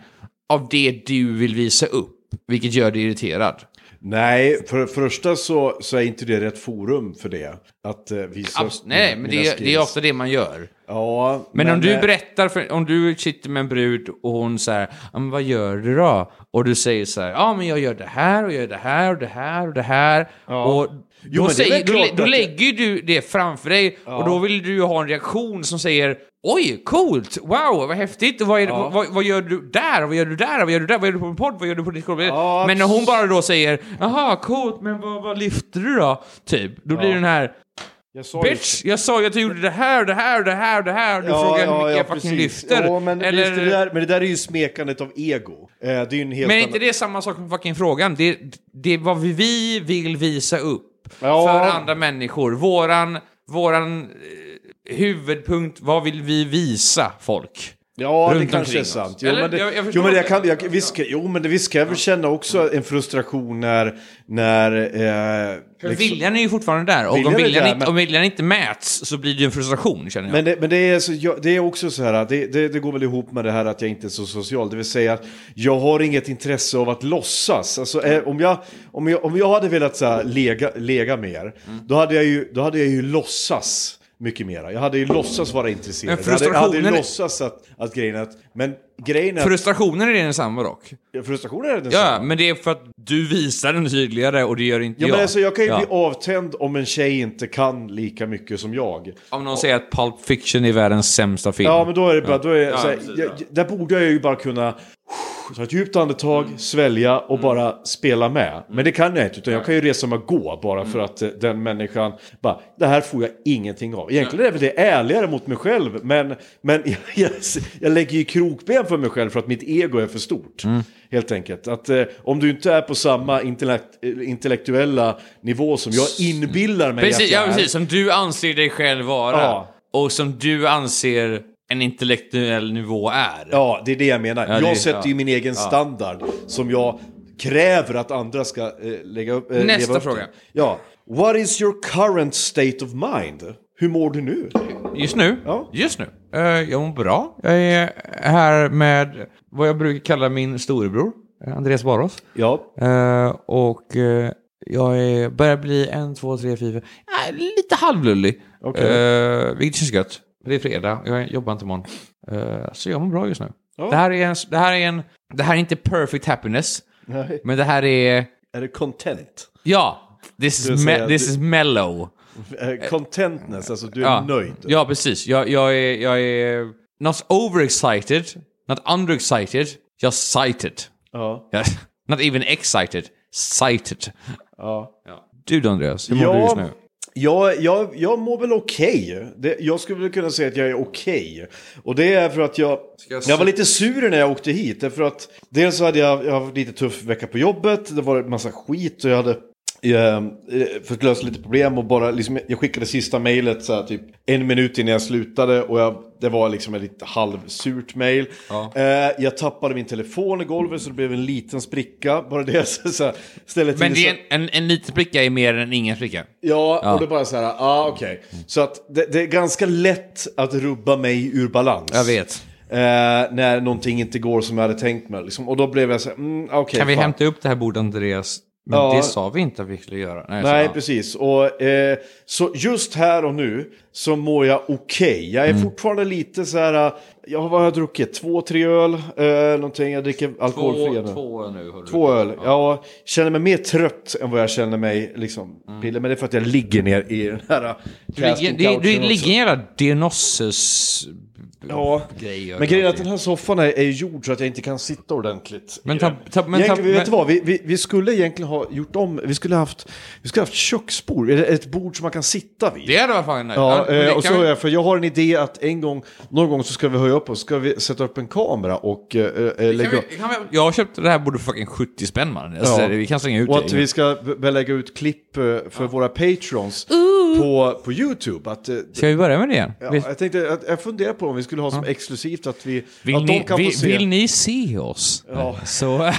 av det du vill visa upp, vilket gör dig irriterad? Nej, för det första så, så är inte det rätt forum för det. Att eh, visa Abs- upp nej, mina- men mina det, är- det är ofta det man gör. Ja, Men, om du eh, berättar, för, om du sitter med en brud och hon säger ja, men vad gör du då? Och du säger så här, ja men jag gör det här och jag gör det här och det här och det här. Och Jo, då, men säger, då, då lägger du det framför dig och då vill du ha en reaktion som säger Oj, coolt! Wow, vad häftigt! Vad, är, det- vad, vad gör du där? Vad gör du där? Vad gör du där? Vad gör du på en podd? Vad gör du på ditt? Ja, Men när hon bara då säger Jaha, coolt, men vad, vad lyfter du då? Typ. Då blir den här jag sa ju- Bitch, jag sa ju att jag gjorde det här, det här, det här, det här. Du frågar hur mycket jag fucking precis. lyfter. Ja, men, Eller, det där, men det där är ju smekandet av ego. Eh, det är ju en helt men annan- inte det samma sak som fucking frågan? Det, det är vad vi vill visa upp Ja. för andra människor. Våran, våran eh, huvudpunkt, vad vill vi visa folk? Ja, det kanske är sant. Jo, Eller, men det, jag- jag jo, men jag kan, jag, visst, jo, men det, visst kan jag väl känna också en frustration när... när eh, liksom- viljan är ju fortfarande där. Och Viljan om viljan, där, inte, men- om viljan inte mäts så blir det ju en frustration, känner jag. Men det, men det, är, så, jag, det är också så här, det, det, det går väl ihop med det här att jag inte är så social. Det vill säga att jag har inget intresse av att låtsas. Alltså, eh, om, jag, om, jag, om jag hade velat så här, lega, lega mer, Mm. då, hade jag ju, då hade jag ju låtsas mycket mera. Jag hade ju låtsas vara intresserad. Men Jag hade, jag hade frustrationen låtsas att, att grejen att... Men grejen att Frustrationen är densamma dock. frustrationen är den Ja, men det är för att du visar den tydligare och det gör inte Ja, jag. men alltså, jag kan ju Ja. bli avtänd om en tjej inte kan lika mycket som jag. Om någon säger att Pulp Fiction är världens sämsta film. Ja, men då är det bara, då är, Ja, så här, precis, jag, ja. där borde jag ju bara kunna ta ett djupt andetag, Mm. svälja och bara spela med. Men det kan jag inte, utan jag kan ju resa mig och gå bara Mm. för att eh, den människan bara, det här får jag ingenting av. Egentligen är väl det ärligare mot mig själv, men, men jag, jag, jag lägger ju krokben för mig själv för att mitt ego är för stort. Mm. Helt enkelt. Att eh, om du inte är på samma intellekt, eh, intellektuella nivå som jag inbillar mig Precis, att jag ja, är. precis, som du anser dig själv vara. Ja. Och som du anser en intellektuell nivå är. Ja, det är det jag menar. Ja, det- jag sätter ju ja. min egen standard som jag kräver att andra ska eh, lägga upp. Eh, Nästa upp fråga. till. Ja. What is your current state of mind? Hur mår du nu? Just nu? Ja. Just nu? Eh, jag mår bra. Jag är här med vad jag brukar kalla min storebror, eh, Andreas Baros. Ja. Eh, och eh, jag är, börjar bli en, två, tre, fyra, lite halvlullig. Eh, vilket känns gött. Det är fredag, jag jobbar inte imorgon. Uh, så jag mår bra just nu. Ja. Det, här är en, det här är en, det här är inte perfect happiness, Nej. men det här är, Är det content? ja, this is, me, this du- is mellow. Eh, contentness, alltså du är Ja, nöjd? ja precis. Jag, jag, är, jag är not overexcited, not underexcited, just sighted. Ja. Ja, not even excited, sighted. ja. Du då Andreas, hur mår Ja, du just nu? Jag, jag, jag mår väl okej. Det- Jag skulle väl kunna säga att jag är okej. Och det är för att jag... jag Jag var lite sur när jag åkte hit. Därför att dels så hade jag, jag haft lite tuff vecka på jobbet. Det var en massa skit och jag hade eh, fått lösa lite problem. Och bara liksom, jag skickade sista mejlet så här, typ en minut innan jag slutade. Och jag, det var liksom ett lite halvsurt mejl. Eh, jag tappade min telefon i golvet så det blev en liten spricka. Bara det. Så, så här, Men det är en, en, en liten spricka är mer än ingen spricka. Ja, Ja. och det är bara så här, ja ah, okej. Så att det, det är ganska lätt att rubba mig ur balans. Jag vet. Eh, när någonting inte går som jag hade tänkt mig. Liksom. Och då blev jag så här, mm, okej. Kan vi fan. hämta upp det här bordet Andreas? Men Ja. det sa vi inte att vi skulle göra. Nej, Nej, så, ja. precis. Och, eh, så just här och nu så mår jag okej. Jag är Mm. fortfarande lite så här, jag, vad har jag druckit? Två, tre öl? Eh, någonting, jag dricker alkoholfria nu. två nu. hörru. Två öl. Jag känner mig mer trött än vad jag känner mig liksom, piller. Men det är för att jag ligger ner i den här Mm. Du ligger, du, du ligger i en jävla diagnosis Ja, grejer. men grejen är att den här soffan är, är gjord så att jag inte kan sitta ordentligt. Men i ta- den. ta- men ta- egentligen, vet du men- vad? Vi, vi, vi skulle egentligen ha gjort om, vi skulle haft, vi skulle haft köksbord, eller ett bord som man kan sitta vid. Det hade varit fan. Ja, det eh, och så, vi- för jag har en idé att en gång, någon gång så ska vi höja upp oss, ska vi sätta upp en kamera och eh, eh, lägga vi, kan vi, jag har köpt det här bordet för fucking 70 spänn man. Alltså, Ja. Vi kan slänga ut Och det. att vi ska lägga ut klipp för våra patrons på, på YouTube. Att, Ska vi börja med det igen? ja, jag tänkte, att, jag funderar på om vi skulle ha som exklusivt att vi, Vill, att ni, de kan vill, få se. vill ni se oss? Ja. Så,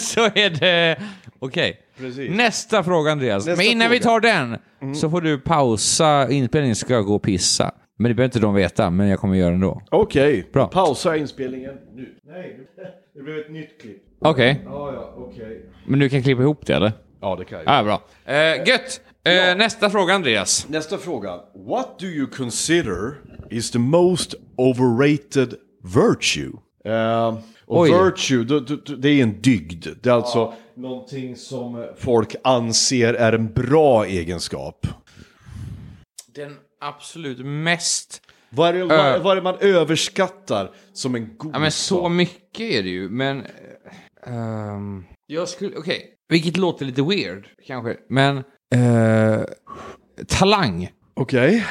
så är det... Okej. Precis. Nästa fråga Andreas. Nästa Men innan vi fråga. tar den så får du pausa inspelningen ska jag gå och pissa. Men det behöver inte de veta, men jag kommer göra det ändå. Okej, Bra. pausa inspelningen nu. Nej, det blev ett nytt klipp. Okej, Ja, ja, okej. men du kan klippa ihop det eller? Ja, det kan jag. Ja, bra. Eh, gött! Eh, Nästa fråga Andreas. Nästa fråga. What do you consider is the most overrated virtue? Eh, och Oj. virtue, då- då- det är en dygd. Det är alltså någonting som folk anser är en bra egenskap. Den absolut mest... Vad är det, vad, vad är det man överskattar som en god Ja men så sak? mycket är det ju, men... eh, ehm, jag skulle... Okej. Vilket låter lite weird, kanske. Men... eh, talang. Okej,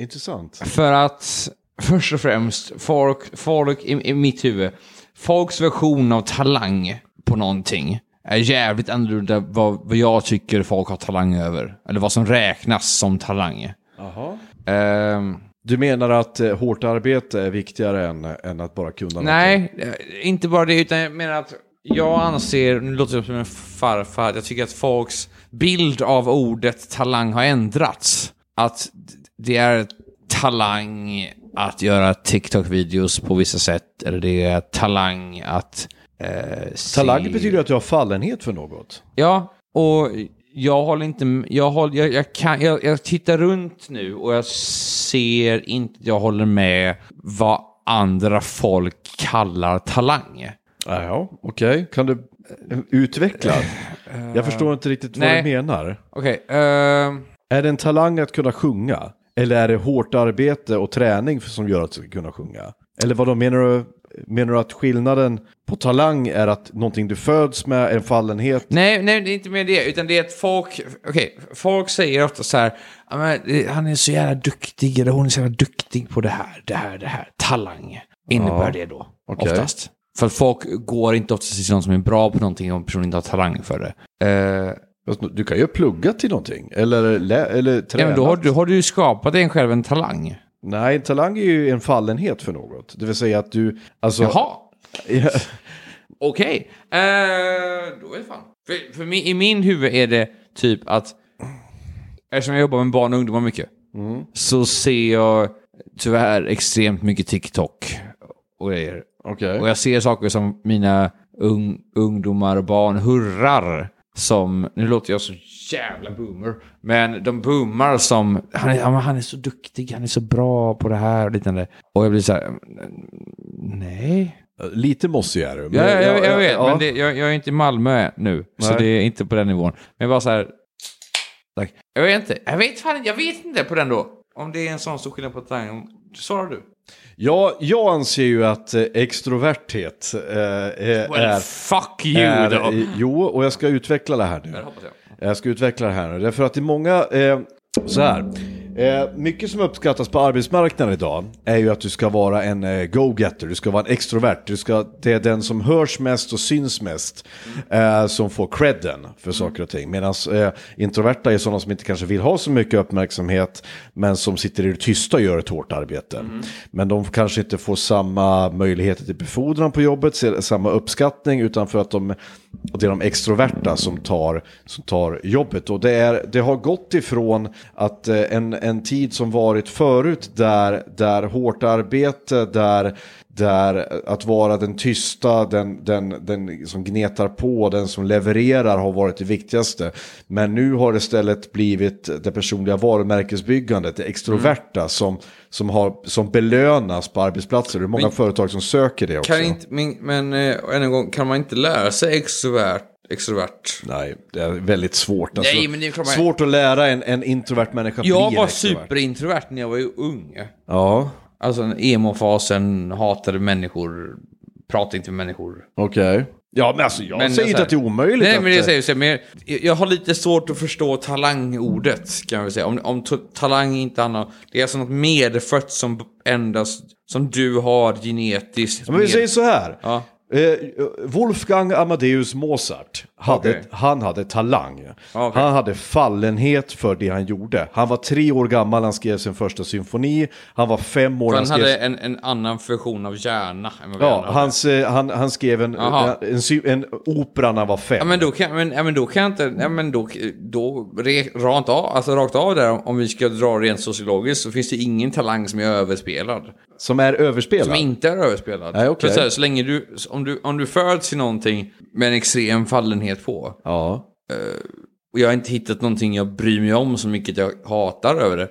intressant. För att, först och främst, folk, folk i, i mitt huvud, folks version av talang på någonting är jävligt annorlunda vad, vad jag tycker folk har talang över. Eller vad som räknas som talang. Jaha. Ehm, Du menar att eh, hårt arbete är viktigare än, än att bara kunna? Nej, eh, inte bara det, utan jag menar att jag anser, nu låter jag som en farfar, jag tycker att folks bild av ordet talang har ändrats. Att det är talang att göra TikTok-videos på vissa sätt, eller det är talang att... Eh, Talang se- betyder att du har fallenhet för något. Ja, och jag håller inte... Jag, håller, jag, jag, kan, jag, jag tittar runt nu och jag ser inte... Jag håller med vad andra folk kallar talang. Ja, okej. Kan du eh, utveckla? Jag förstår inte riktigt vad nej. du menar. Okej, ehm, Är det en talang att kunna sjunga? Eller är det hårt arbete och träning som gör att du ska kunna sjunga? Eller vad menar du? Menar du att skillnaden på talang är att någonting du föds med, en fallenhet? nej, nej, det är inte med det, utan det är att folk... Okej, folk säger ofta så här, "Ja, men, eh, han är så jävla duktig, eller hon är så jävla duktig på det här, det här, det här. Talang innebär det då, okej. oftast. För att folk går inte oftast till någon som är bra på någonting om personen inte har talang för det. Eh, Du kan ju plugga till någonting. Eller, lä- eller Ja, träna. men då har, du, har du ju skapat dig själv en talang. Nej, talang är ju en fallenhet för något. Det vill säga att du... Alltså, Jaha, Ja, okej. Eh, då är det fan. För, för min, i min huvud är det typ att, eftersom jag jobbar med barn och ungdomar mycket, så ser jag tyvärr extremt mycket TikTok och grejer. Okej. Och jag ser saker som mina ung, ungdomar och barn hurrar som, nu låter jag så jävla boomer, men de boomar som, han är, han är så duktig, han är så bra på det här och liknande. Och jag blir så här, nej. Lite mossig är du. Ja, jag, jag, jag vet, ja. men det, jag, jag är inte i Malmö nu, så Nej. det är inte på den nivån. Men bara så här, tack. Jag vet inte, jag vet fan jag vet inte på den då. Om det är en sån stor skillnad på talang. Svarar du? Ja, jag anser ju att eh, extroverthet eh, är... Well, är, fuck you är då. jo, och jag ska utveckla det här nu. Det hoppas jag. Jag ska utveckla det här nu. Därför att i många, eh, så här. Eh, mycket som uppskattas på arbetsmarknaden idag är ju att du ska vara en eh, go-getter, du ska vara en extrovert. Du ska, det är den som hörs mest och syns mest eh, som får credden för saker och ting. Medan eh, introverta är sådana som inte kanske vill ha så mycket uppmärksamhet men som sitter i det tysta och gör ett hårt arbete. Men de kanske inte får samma möjligheter till befordran på jobbet, samma uppskattning utan för att de, och det är de extroverta som tar, som tar jobbet. Och det, är, det har gått ifrån att eh, en, en tid som varit förut där, där hårt arbete, där där att vara den tysta, den, den, den som gnetar på, den som levererar har varit det viktigaste. Men nu har det istället blivit det personliga varumärkesbyggandet, det extroverta som, som, har, som belönas på arbetsplatser. Det är många Men- företag som söker det också. Kan inte, men, men eh, än en gång, kan man inte lära sig extrovert? extrovert? Nej, det är väldigt svårt. Alltså, Nej, men det man- Svårt att lära en, en introvert människa att Jag var extrovert. superintrovert när jag var ju ung. Ja, Alltså emo-fasen, hatade människor, pratade inte med människor. okej. Ja, men alltså jag Men säger inte här- att det är omöjligt. Nej, att, men det eh, säger så, men jag, jag har lite svårt att förstå talangordet, kan vi säga. Om, om talang inte annat, det är alltså något medfött som endast, som du har genetiskt. Men vi med- säger så här. Ja. Eh, Wolfgang Amadeus Mozart, hade, Okej. han hade talang. Okej. Han hade fallenhet för det han gjorde. Han var tre år gammal, han skrev sin första symfoni. Han var fem år, För han han skrev... hade en, en annan version av hjärna Ja, hans, eh, han, han skrev en, en, en, en opera när han var fem. Ja men då kan, men, ja, men då kan jag inte, ja, men då, då re, rakt, av, alltså rakt av där, om vi ska dra rent sociologiskt, så finns det ingen talang som är överspelad. Som är överspelad. Som inte är överspelad. Nej, okej. För så, här, så länge du, om du, om du föds i någonting med en extrem fallenhet på, Ja. och jag har inte hittat någonting jag bryr mig om så mycket jag hatar över det,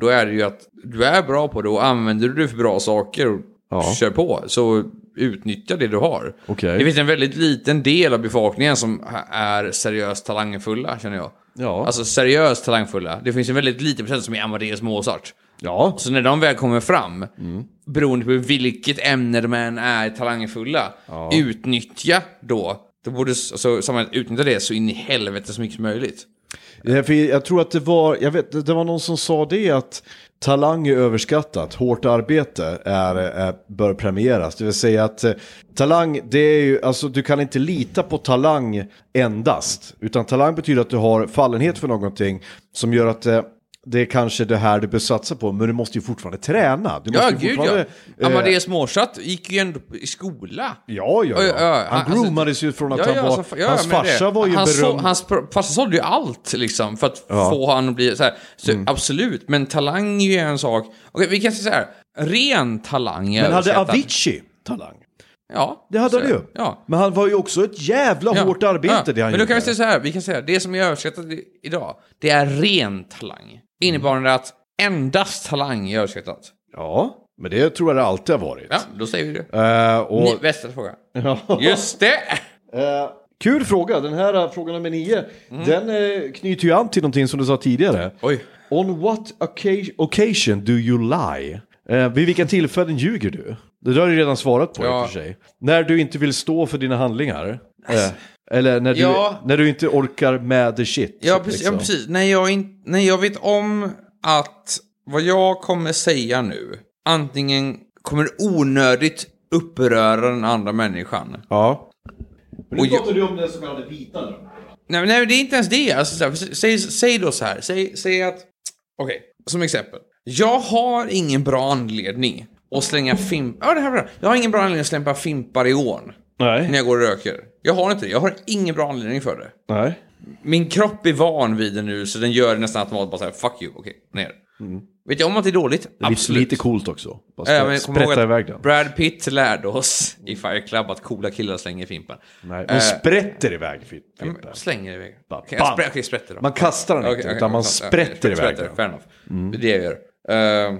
då är det ju att du är bra på det och använder du det för bra saker och Ja. kör på, så utnyttja det du har. Okej. Det finns en väldigt liten del av befolkningen som är seriöst talangfulla, känner jag. Ja. Alltså seriöst talangfulla. Det finns en väldigt liten procent som är Amadeus Mozart. Ja. Så när de väl kommer fram, beroende på vilket ämne de än är talangfulla, utnyttja då. Då borde alltså, samhället utnyttja det så in i helvete så mycket som möjligt. Ja, för Jag tror att det var, jag vet, det var någon som sa det att talang är överskattat, hårt arbete är, är, bör premieras. Det vill säga att eh, talang, det är ju, alltså du kan inte lita på talang endast. Utan talang betyder att du har fallenhet för någonting som gör att eh, det är kanske det här du bör satsa på, men du måste ju fortfarande träna. Du Ja, gud ja. eh, Amadeus Mozart gick ju ändå i skola. Ja, ja, ja. ja, Han alltså- groomades ju från att Ja, han var... alltså, ja, hans det- farsa var ju hans, berömd. så, Hans farsa sålde ju allt liksom för att Ja. Mm. få han att bli så här. Så absolut, men talang är ju en sak. Okej, vi kan säga så här. Ren talang men hade. Avicii talang? Ja. Det hade han ju. Ja. Men han var ju också ett jävla Ja, hårt arbete ja. det han Men då kan vi säga så här, vi kan säga det som är överskattat i- idag, det är ren talang. Innebärande att endast talang är överskattat. Ja, men det tror jag det alltid har varit. Ja, då säger vi det. Eh, och, Ni, bästa fråga. Just det! Eh, kul fråga, den här eh, frågan nummer nio, den eh, knyter ju an till någonting som du sa tidigare. Oj. On what occasion, do you lie? Eh, vid vilka tillfällen ljuger du? Det där har du redan svarat på Ja. i och för sig. När du inte vill stå för dina handlingar. Eh, eller när du, Ja. när du inte orkar med the shit. Ja, precis. liksom. Ja, precis. När, jag in, när jag vet om att vad jag kommer säga nu antingen kommer onödigt uppröra den andra människan. Ja. Men nu jag- pratar du om den så kallade vita nu. Nej, nej men det är inte ens det. Alltså, så här, säg, säg då så här. Säg, säg att... Okej, som exempel. Jag har ingen bra anledning att slänga fimpar... Ja, det här var bra. Jag har ingen bra anledning att slänga fimpar i ån. Nej. När jag går och röker. Jag har inte det. Jag har ingen bra anledning för det. Nej. Min kropp är van vid det nu, så den gör det nästan automatiskt bara såhär, fuck you, okej, ner. Vet jag om att det är dåligt? Lite, Absolut. lite coolt också. Bara Ja, spä- men sprätta iväg den. Brad Pitt lärde oss i Fire Club att coola killar slänger fimpen. Nej, Eh, de sprätter iväg fimpen. Slänger iväg. Bara Okej, jag sprä- okej, sprätter då. Man kastar den inte, okej, utan man sprätter iväg sprätter, den. Fair enough. Det är det jag gör. Eh,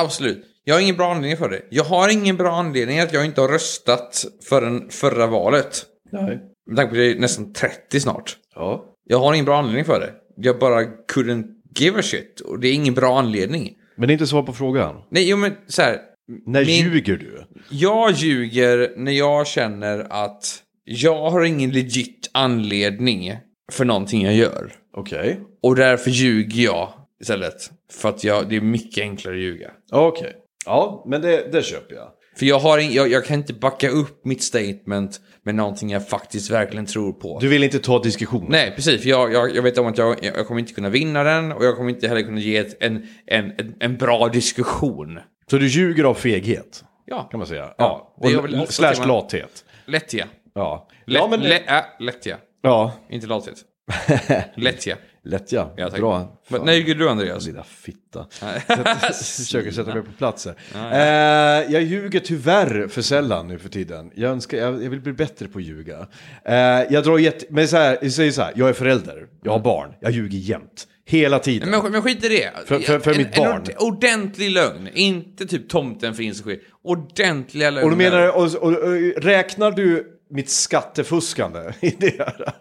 absolut. Jag har ingen bra anledning för det. Jag har ingen bra anledning att jag inte har röstat förrän förra valet. Nej. Med tanke på att jag är nästan 30 snart. Ja. Jag har ingen bra anledning för det. Jag bara couldn't give a shit. Och det är ingen bra anledning. Men det är inte svar på frågan. Nej, jo men så här. När Min- ljuger du? Jag ljuger när jag känner att jag har ingen legit anledning för någonting jag gör. Okej. Och därför ljuger jag istället. För att jag, det är mycket enklare att ljuga. Okej. Ja, men det, det köper jag. För jag, har in, jag, jag kan inte backa upp mitt statement med någonting jag faktiskt verkligen tror på. Du vill inte ta diskussionen? Nej, precis. För jag, jag, jag vet om att jag, jag kommer inte kunna vinna den och jag kommer inte heller kunna ge ett, en, en, en, en bra diskussion. Så du ljuger av feghet? Ja, Kan man säga. Ja, Ja. Och slash lathet. lättja. Ja. Lätt, ja, men lä, äh, lättja. Ja. Inte lathet. lättja. Lätt ja. Tack. Bra. Men, när ljuger du Andreas? Lilla fitta. Försöker sätta mig på plats här. Eh, jag ljuger tyvärr för sällan nu för tiden. Jag, önskar, jag, jag vill bli bättre på att ljuga. Eh, jag drar jätte... Men så här, jag säger så här, jag är förälder, jag har barn, jag ljuger jämt. Hela tiden. Men, men skit i det. För- för- för en, mitt barn. En ord- ordentlig lögn. Inte typ tomten finns och skit. Ordentliga lögner. Och du menar, och, och, och, räknar du mitt skattefuskande i det här?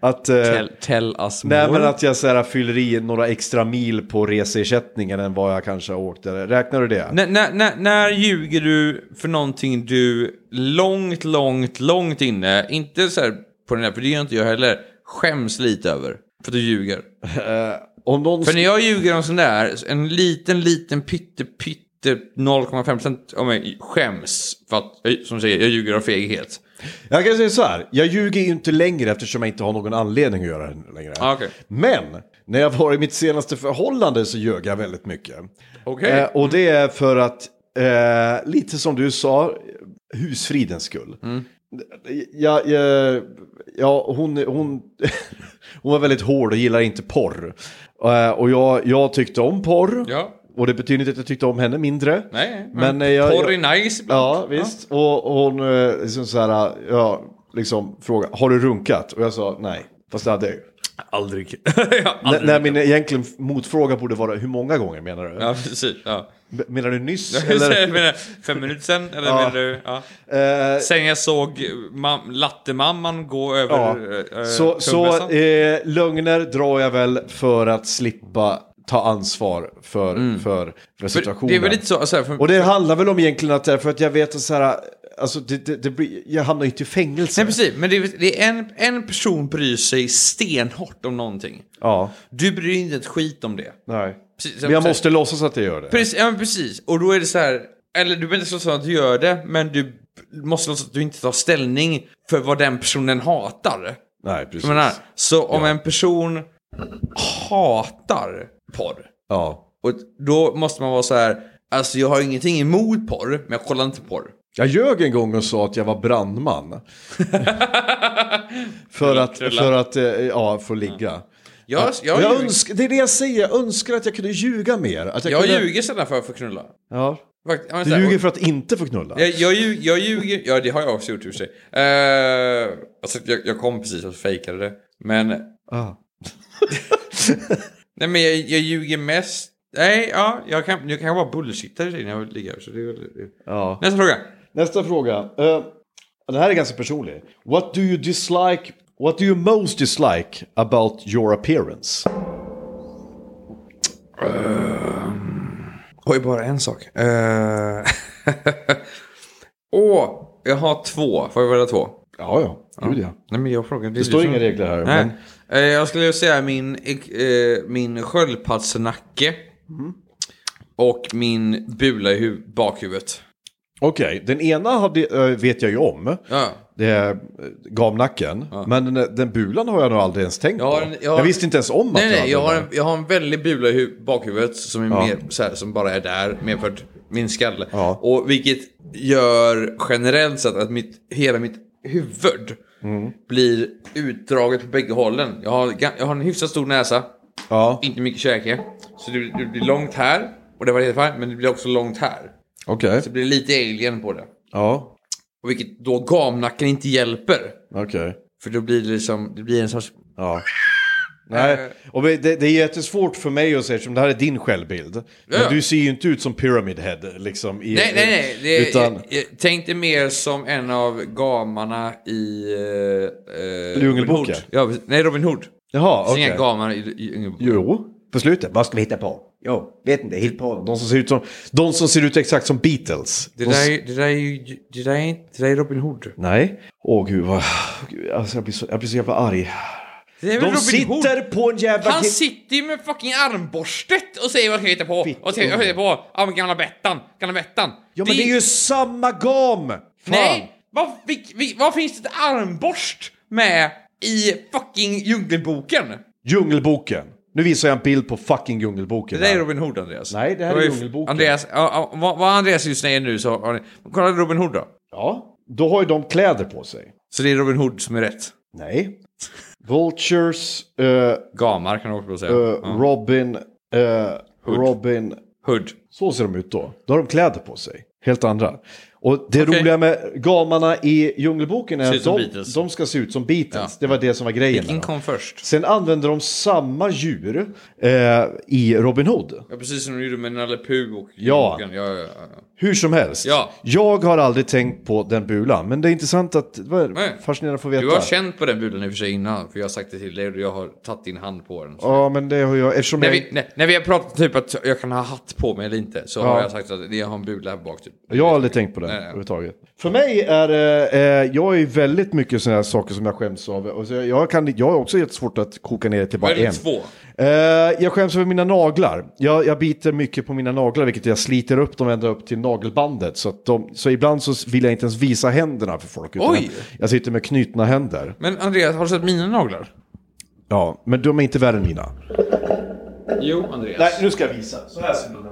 Att, eh, Tell, tell us nej more. men att jag så här, fyller i några extra mil på reseersättningen än vad jag kanske har åkt. Eller, räknar du det? När, när, ljuger du för någonting du långt, långt, långt inne, inte så här på den här, för det gör inte jag heller, skäms lite över. För du ljuger. Eh, om någon... För när jag ljuger om sån där, en liten, liten pytte, pytte 0,5% av mig skäms för att, som säger, jag ljuger av feghet. Jag kan säga så här, jag ljuger ju inte längre eftersom jag inte har någon anledning att göra det längre. Ah, okej. Men, när jag var i mitt senaste förhållande så ljög jag väldigt mycket. Okej. Eh, och det är för att, eh, lite som du sa, husfridens skull. Mm. Jag, jag, ja, hon, hon, hon var väldigt hård och gillar inte porr. Eh, och jag, jag tyckte om porr. Ja. Och det betyder inte att jag tyckte om henne mindre. Nej, Men, men, eh, jag- porr är nice ibland. Ja, visst. Och, och hon eh, liksom så här, ja, liksom fråga, har du runkat? Och jag sa nej. Fast det hade jag ju. Aldrig. Aldrig. när min egentligen motfråga borde vara, hur många gånger menar du? Ja, precis. Ja. Menar du nyss? Eller... menar, fem minuter sen? Eller Ja. menar du? Ja. Eh, Sen jag såg mam- lattemamman gå över ja. eh, Så, så eh, lögner drar jag väl för att slippa ta ansvar för, för, för För situationen. Det är väl lite så, så här, för, Och det handlar väl om egentligen att det är för att jag vet att så här, alltså det, det, det blir, jag hamnar ju inte i fängelse. Nej, precis. Men det det är en, en person bryr sig stenhårt om någonting. Ja, Du bryr dig inte ett skit om det. nej. Precis, Men jag så- måste låtsas att jag gör det. Precis, ja, precis. Och då är det så här, eller du behöver inte låtsas att du gör det, men du måste låtsas att du inte tar ställning för vad den personen hatar. Nej, precis. Menar, så om en person hatar porr. Ja. Och då måste man vara så här, alltså jag har ingenting emot porr, men jag kollar inte porr. Jag ljög en gång och sa att jag var brandman. för att, för att, eh, ja, få ligga. Jag, jag, Jag önskar, det är det jag säger, jag önskar att jag kunde ljuga mer. Att jag jag kunde, ljuger sällan för att få knulla. Ja. Fakt- Du här, ljuger för att inte få knulla. Jag, jag, ljug- jag ljuger, ja det har jag också gjort i och för sig. Uh, alltså jag, jag kom precis och fejkade det. Men, Ah. nej men jag, jag ljuger mest. Nej, ja, jag kan, jag kan bara bullshitta när jag ligger här. Så det, är väl- Ja. Nästa fråga. Nästa fråga. Uh, den här är ganska personlig. What do you dislike, what do you most dislike about your appearance? Oj, bara en sak. Uh, Åh, jag har två. Får jag välja två? Ja, ja. Gud ja. Nej, men jag frågar. Det står inga regler här. Nej. Men, Eh, jag skulle säga min, eh, min sköldpaddsnacke. Mm. Och min bula i hu- bakhuvudet. Okej, den ena hade, eh, vet jag ju om. Ja. Det är eh, gamnacken. Men den, den bulan har jag nog aldrig ens tänkt Jag på. en- jag, jag visste inte ens om Nej, att nej, jag hade har, den. en, jag har en väldig bula i hu- bakhuvudet som är mer så här, som bara är där, mer för min skalle. Ja. Och vilket gör generellt sett att mitt, hela mitt huvud Mm. blir utdraget på bägge hållen. Jag har, jag har en hyfsat stor näsa, Ja, inte mycket käke. Så det, det blir långt här, och det var helt fine, men det blir också långt här. okej. Så det blir lite alien på det. Ja, Och vilket då gamnacken inte hjälper. okej. För då blir det liksom, det blir en sorts... Ja. Nej, och det, det är jättesvårt för mig att säga, eftersom det här är din självbild. Men Ja. du ser ju inte ut som Pyramid Head, liksom. I, Nej, nej, nej. Det, utan, jag, tänkte mer som en av gamarna i... Uh, Djungelboken? Ja, nej, Robin Hood. jaha, okej. inga gamar i, Djungelboken. Jo, på slutet. Vad ska vi hitta på? Jo, vet inte, hitta på de som ser ut som, de som ser ut exakt som Beatles. Det De där, är- det där är. Det där är, det där är Robin Hood. Nej. Åh gud, vad... Alltså, jag, blir så, jag blir så jävla arg. De sitter Hood? på en jävla... Han sitter ju med fucking armborstet och säger vad ska jag hitta på. Fitt Och säger vad ska jag hitta på. Ja, men gamla Bettan. Gamla Bettan. Ja, men det är ju samma gam! Fan. Nej! Vad, vil- vil- vad finns det ett armborst med i fucking Djungelboken? Djungelboken. Nu visar jag en bild på fucking Djungelboken. Det där är. Robin Hood, Andreas. Nej, det här är ju- Djungelboken. Andreas, vad, vad Andreas just säger nu så ni... Kolla Robin Hood då. Ja, då har ju de kläder på sig. Så det är Robin Hood som är rätt. Nej. Vultures, eh, Gamar kan du också säga. eh, ja. Robin, eh, Robin. Hood. Så ser de ut då. Då har de kläder på sig. Helt andra. Och det Okej. roliga med gamarna i Djungelboken är att de, de ska se ut som Beatles. Ja. Det var det som var grejen. Vilken kom först? Sen använder de samma djur eh, i Robin Hood. Ja, precis som de gjorde med Nalle Puh och Ja. Ja, ja, ja. Hur som helst. Ja. Jag har aldrig tänkt på den bulan. Men det är intressant att... Det var Nej. fascinerande att få veta. Du har känt på den bulan i och för sig innan, för jag har sagt det till dig och jag har tagit din hand på den. Ja, men det har jag... Eftersom När, jag... vi, när, när vi har pratat typ att jag kan ha hatt på mig eller inte, så Ja. har jag sagt att jag har en bula här bak. Typ. Jag har aldrig tänkt på det Nej, nej. överhuvudtaget. För mig är det, eh, jag är ju väldigt mycket sådana här saker som jag skäms av. Och så jag, kan, jag har också jättesvårt att koka ner det till bara Vad är en. två? Eh, jag skäms över mina naglar. Jag, jag biter mycket på mina naglar, vilket jag sliter upp dem ända upp till nagelbandet. Så, att de, så ibland så vill jag inte ens visa händerna för folk. Utan Oj. Jag, jag sitter med knutna händer. Men Andreas, har du sett mina naglar? Ja, men de är inte värre än mina. Jo, Andreas. Nej, nu ska jag visa. Så här ser mina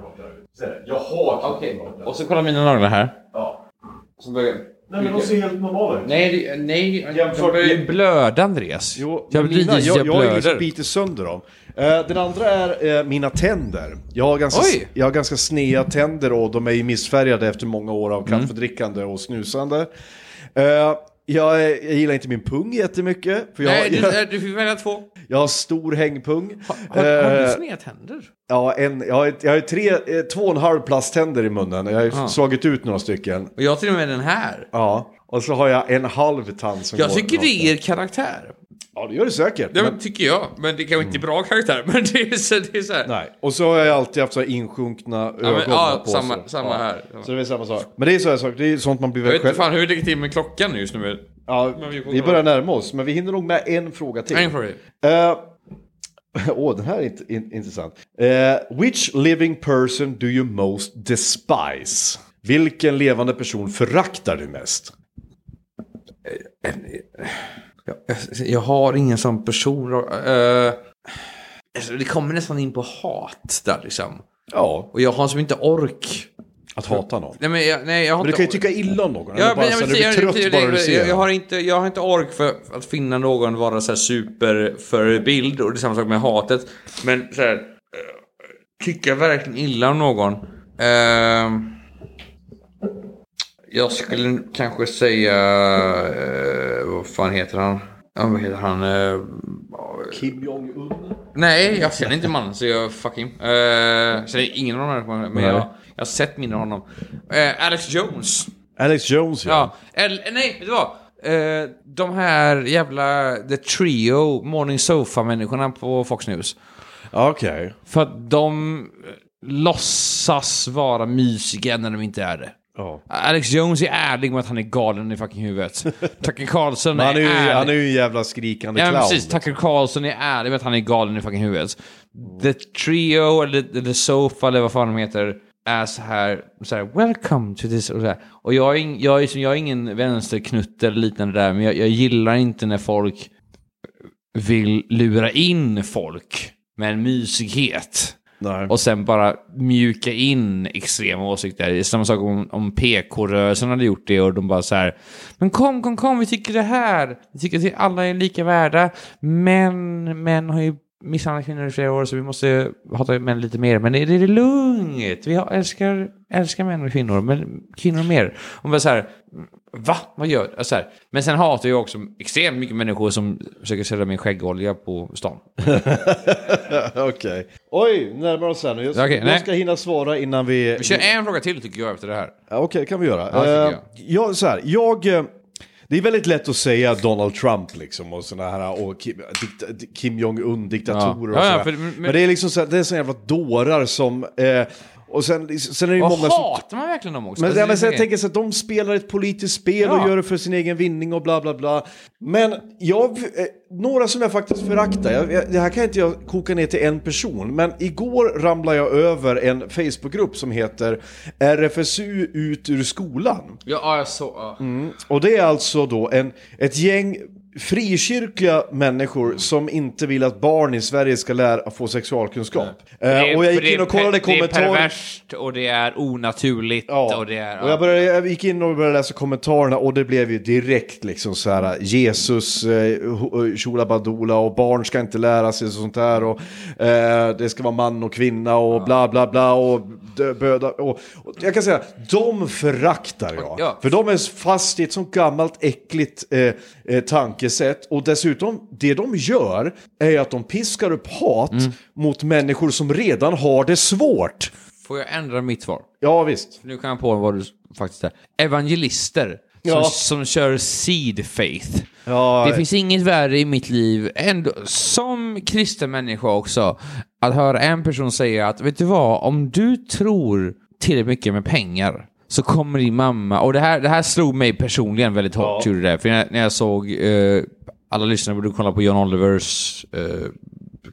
Jag har Okej, och så kolla mina naglar här. Ja. Så börjar... Nej, men de ser helt normala ut. Nej, det- nej, Jämfört de börjar ju blöda Andreas. Jo, jag blir mina, jag, jag, jag har ingen som blöder. biter sönder dem. Eh, den andra är eh, mina tänder. Jag har, ganska, Oj! jag har ganska sneda tänder och de är ju missfärgade efter många år av Mm. kaffedrickande och snusande. Eh, jag, jag gillar inte min pung jättemycket. För jag, Nej, du, jag, du fick välja två. Jag har stor hängpung. Har, har du Eh, sneda tänder? ja, en, jag, har, jag har tre, eh, två och en halv plasttänder i munnen. Jag har Ah. slagit ut några stycken. Och jag har till och med den här. Ja, och så har jag en halv tand som Jag går tycker det ner. ger karaktär. Ja, det gör det säkert. Det men- tycker jag. Men det kanske inte är bra karaktär. Men det är så, det är så här. Nej, och så har jag alltid haft så här insjunkna ögon men, ja, på samma- samma här. Så det är samma sak. Men det är så här saker, det är sånt man blir Jag väl vet inte själv... fan hur det ligger till med klockan just nu. Ja, men vi vi börjar närma oss, men vi hinner nog med en fråga till. En fråga. Eh, Åh, den här är int- in- intressant. Eh, which living person do you most despise? Vilken levande person föraktar du mest? Jag, jag har ingen sån person. Uh, alltså, det kommer nästan in på hat där liksom. Ja, Och jag har som inte ork. Att hata någon. Nej, men jag, nej, jag Men du kan ju tycka illa om någon. Ja, bara men, jag, jag, jag, trött jag, bara du ser jag, jag, har inte, jag har inte ork för att finna någon vara så här superförebild och det är samma sak med hatet. Men så här, eh, tycka verkligen illa om någon. Ehm, jag skulle kanske säga, eh, vad fan heter han? Ja, vad heter han? Eh, Kim Jong-Un. Nej, jag känner inte mannen så jag fuck him. Uh, känner ingen av de här, men jag, jag har sett mindre av honom. Eh, Alex Jones. Alex Jones ja. Ja, eller nej, vet du vad? Eh, de här jävla The Trio, Morning Sofa-människorna på Fox News. Ja, Okej. För att de eh, låtsas vara mysiga när de inte är det. Ja. Alex Jones är ärlig med att han är galen i fucking huvudet. Tucker Carlson är, han är, ju, ärlig. han är ju en jävla skrikande Ja, clown. men precis. Tucker Carlson är ärlig med att han är galen i fucking huvudet. The Trio, eller The, the Sofa, eller vad fan de heter, är så här, så här welcome to this, och så här. Och jag är, jag, är, jag är ingen vänsterknutte eller liknande där, men jag, jag gillar inte när folk vill lura in folk med en mysighet. Nej. Och sen bara mjuka in extrema åsikter. Det är samma sak om, om PK-rörelsen hade gjort det och de bara så här. Men kom, kom, kom, vi tycker det här. Vi tycker att alla är lika värda. Men män har ju misshandlat kvinnor i flera år så vi måste hata män lite mer. Men det är, det lugnt. Vi har, älskar, älskar män och kvinnor, men kvinnor mer. Och bara så här, va? Vad gör du? Så här. Men sen hatar jag också extremt mycket människor som försöker sälja min skäggolja på stan. Okej. Oj, närmar oss här nu. Jag, Okej, jag ska hinna svara innan vi... Vi kör en fråga till tycker jag efter det här. Ja, Okej, det kan vi göra. Ja, tycker Eh, jag. jag, så här, jag... Det är väldigt lätt att säga Donald Trump liksom och såna här och Kim, Kim Jong-Un diktatorer Ja. och Ja, ja, sådär. men, men- det är liksom så här, det är såna jävla dårar som... Eh, och sen, sen är det ju Och många som... hatar man verkligen dem också? Men, Alltså, ja, men sen, jag tänker så att de spelar ett politiskt spel Ja. och gör det för sin egen vinning och bla bla bla. Men jag, eh, några som jag faktiskt föraktar, jag, jag, det här kan inte jag koka ner till en person, men igår ramlade jag över en Facebookgrupp som heter RFSU ut ur skolan. Ja, ja, jag så, ja. Och det är alltså då en, ett gäng frikyrkliga människor som inte vill att barn i Sverige ska lära få sexualkunskap. Det är- Eh, och jag gick in och kollade pe- Det är kommentarer. perverst och det är onaturligt Ja, och det är... och jag, började, jag gick in och började läsa kommentarerna och det blev ju direkt liksom så här Jesus, eh, ho- tjolabadola och barn ska inte lära sig sånt där och eh, det ska vara man och kvinna och bla bla bla och böda och, och jag kan säga, de föraktar jag. Ja. För de är fast i ett sånt gammalt äckligt eh, eh, tankesätt och dessutom det de gör är att de piskar upp hat Mm. mot människor som redan har det svårt. Får jag ändra mitt svar? Ja visst. Nu kan jag på vad du faktiskt är. Evangelister. Ja. Som, som kör seed faith. Ja, Det finns inget värre i mitt liv, ändå, som kristen människa också, att höra en person säga att vet du vad, om du tror tillräckligt mycket med pengar så kommer din mamma, och det här, det här slog mig personligen väldigt hårt, gjorde det, för när, när jag såg, eh, alla lyssnare borde kolla på John Olivers eh,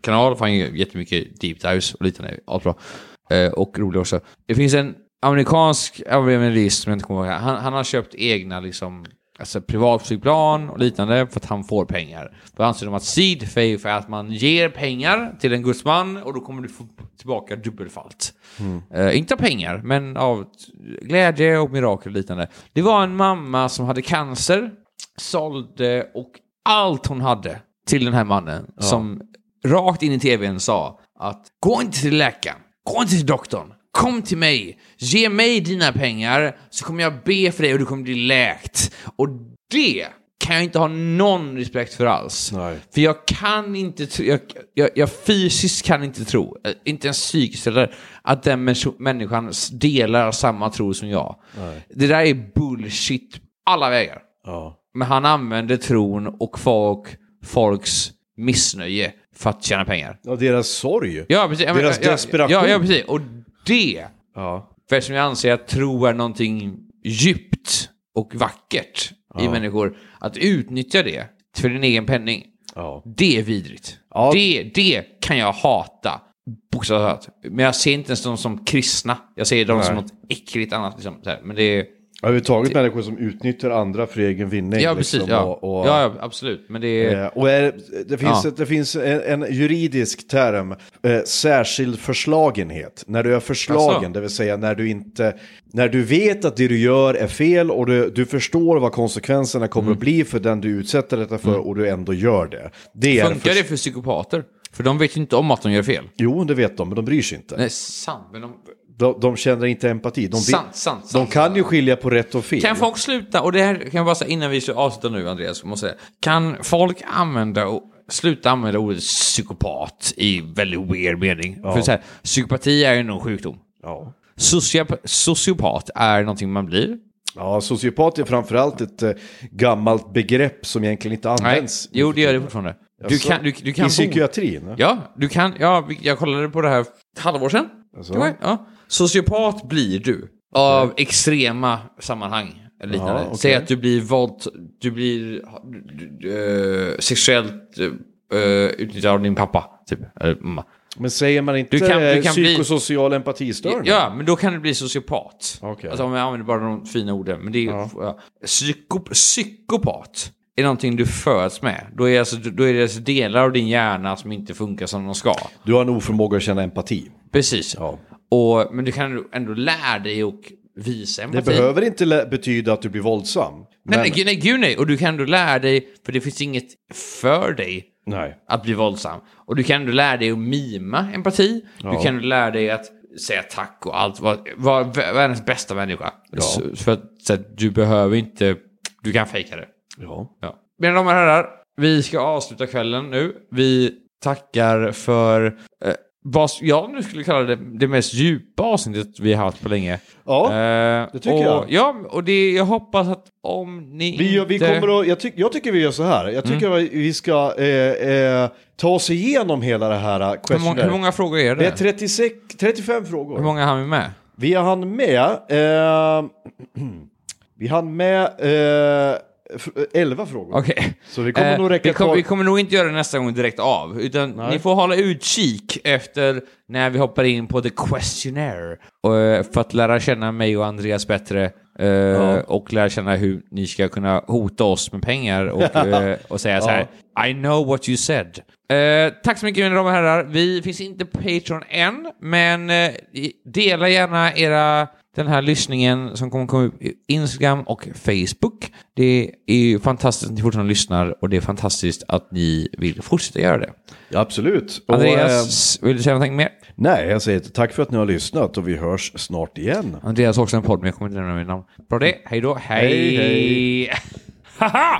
kanal, för han gör jättemycket deep dives och liknande, allt bra. Eh, och rolig också. Det finns en amerikansk evangelist, jag inte kommer ihåg, han, han har köpt egna liksom alltså privatflygplan och liknande för att han får pengar. Då anser de att seed faith är att man ger pengar till en gudsman och då kommer du få tillbaka dubbelfalt. Eh, inte av pengar, men av glädje och mirakel och liknande. Det var en mamma som hade cancer, sålde och allt hon hade till den här mannen som rakt in i tvn sa att gå inte till läkaren, gå inte till doktorn, kom till mig, ge mig dina pengar så kommer jag be för dig och du kommer bli läkt. Och det kan jag inte ha någon respekt för alls. Nej. För jag kan inte, tro, jag, jag, jag fysiskt kan inte tro, eh, inte ens psykiskt eller, att den människan delar samma tro som jag. Det där är bullshit alla vägar. Ja. Men han använde tron och folk, folks missnöje för att tjäna pengar. Ja, deras sorg. Ja, precis. Deras ja, desperation. Ja, ja, precis. Och det, Ja. för eftersom jag anser att tro är någonting djupt och vackert i människor, att utnyttja det för din egen penning, Ja. det är vidrigt. Ja. Det, det kan jag hata. Bokstavligt. Men jag ser inte ens dem som kristna. Jag ser dem som Nej. något äckligt annat. Liksom, så här. Men det är... Överhuvudtaget människor som utnyttjar andra för egen vinning. Ja, precis. liksom, Ja. och- och- ja, absolut. Men det är... Eh, Och är, det finns, Ja. ett, det finns en, en juridisk term, eh, särskild förslagenhet. När du är förslagen, Asså? det vill säga när du inte, när du vet att det du gör är fel och du, du förstår vad konsekvenserna kommer Mm. att bli för den du utsätter detta för och du ändå gör det. Det Funkar förs- det för psykopater? För de vet ju inte om att de gör fel. Jo, det vet de, men de bryr sig inte. Nej, sant. Men de... De, de känner inte empati. De, vet- Sant, sant, de sant. kan ju skilja på rätt och fel. Kan folk sluta, och det här kan jag bara säga innan vi ska avsluta nu Andreas, måste säga. Kan folk använda, och sluta använda ordet psykopat i väldigt weird mening? För så här, psykopati är ju någon sjukdom. Ja. Sociop sociopat är någonting man blir. ja, sociopat är framförallt ett eh, gammalt begrepp som egentligen inte Nej, används. jo det gör det fortfarande. Du Alltså, kan, du, du kan I psykiatrin? Ja, du kan, ja, jag kollade på det här ett halvår sedan. Alltså? Var- Ja. Sociopat blir du av extrema sammanhang. Eller liknande. Ja, okej. Säg att du blir våld, du blir uh, sexuellt uh, utnyttjad av din pappa. Typ. Eller mamma. Men säger man inte Du kan- du kan bli- psykosocial empatistörning? Ja, men då kan du bli sociopat. Okej. Alltså om jag använder bara de fina orden. Men det är, ja. Psyko, psykopat är någonting du föds med. Då är, alltså, då är det alltså delar av din hjärna som inte funkar som de ska. Du har en oförmåga att känna empati. Precis. Ja. Och, men du kan ändå- lära dig och visa Det empati. behöver inte betyda att du blir våldsam. Nej, men- nej, nej, gud nej. Och du kan ändå lära dig, för det finns inget för dig nej. att bli våldsam. Och du kan ändå lära dig att mima empati. Du Ja. kan ändå lära dig att säga tack och allt. Vara var världens bästa människa. Så, för att, så att du behöver inte, du kan fejka det. Ja. Ja. Mina damer och herrar, vi ska avsluta kvällen nu. Vi tackar för eh, vad jag nu skulle kalla det, det mest djupa avsnittet vi har haft på länge. Ja, Eh, det tycker och, jag. Ja, och det, jag hoppas att om ni Vi, gör- vi inte... kommer att, jag, tyck, jag tycker vi gör så här. Jag tycker Mm. vi ska eh, eh, ta oss igenom hela det här hur, många, questionnaire. hur många frågor är det? Det är 36, 35 frågor. Hur många hann vi med? Vi hann med... Eh, vi hann med eh, 11 frågor. Okej. Så det kommer Eh, nog räcka vi, kom, vi kommer nog inte göra det nästa gång direkt av, utan ni får hålla utkik efter när vi hoppar in på the questionnaire. Och, eh, för att lära känna mig och Andreas bättre eh, och lära känna hur ni ska kunna hota oss med pengar och, eh, och säga så här I know what you said. Eh, tack så mycket mina damer och herrar. Vi finns inte på Patreon än, men eh, dela gärna era den här lyssningen som kommer komma upp i Instagram och Facebook. Det är ju fantastiskt att ni fortfarande lyssnar och det är fantastiskt att ni vill fortsätta göra det. Absolut. Och, Andreas, vill du säga någonting mer? eh, nej, jag säger tack för att ni har lyssnat och vi hörs snart igen. Andreas har också en podd, men jag kommer inte nämna mitt namn. Bra det, hej då, hej! Hej, hej. Haha!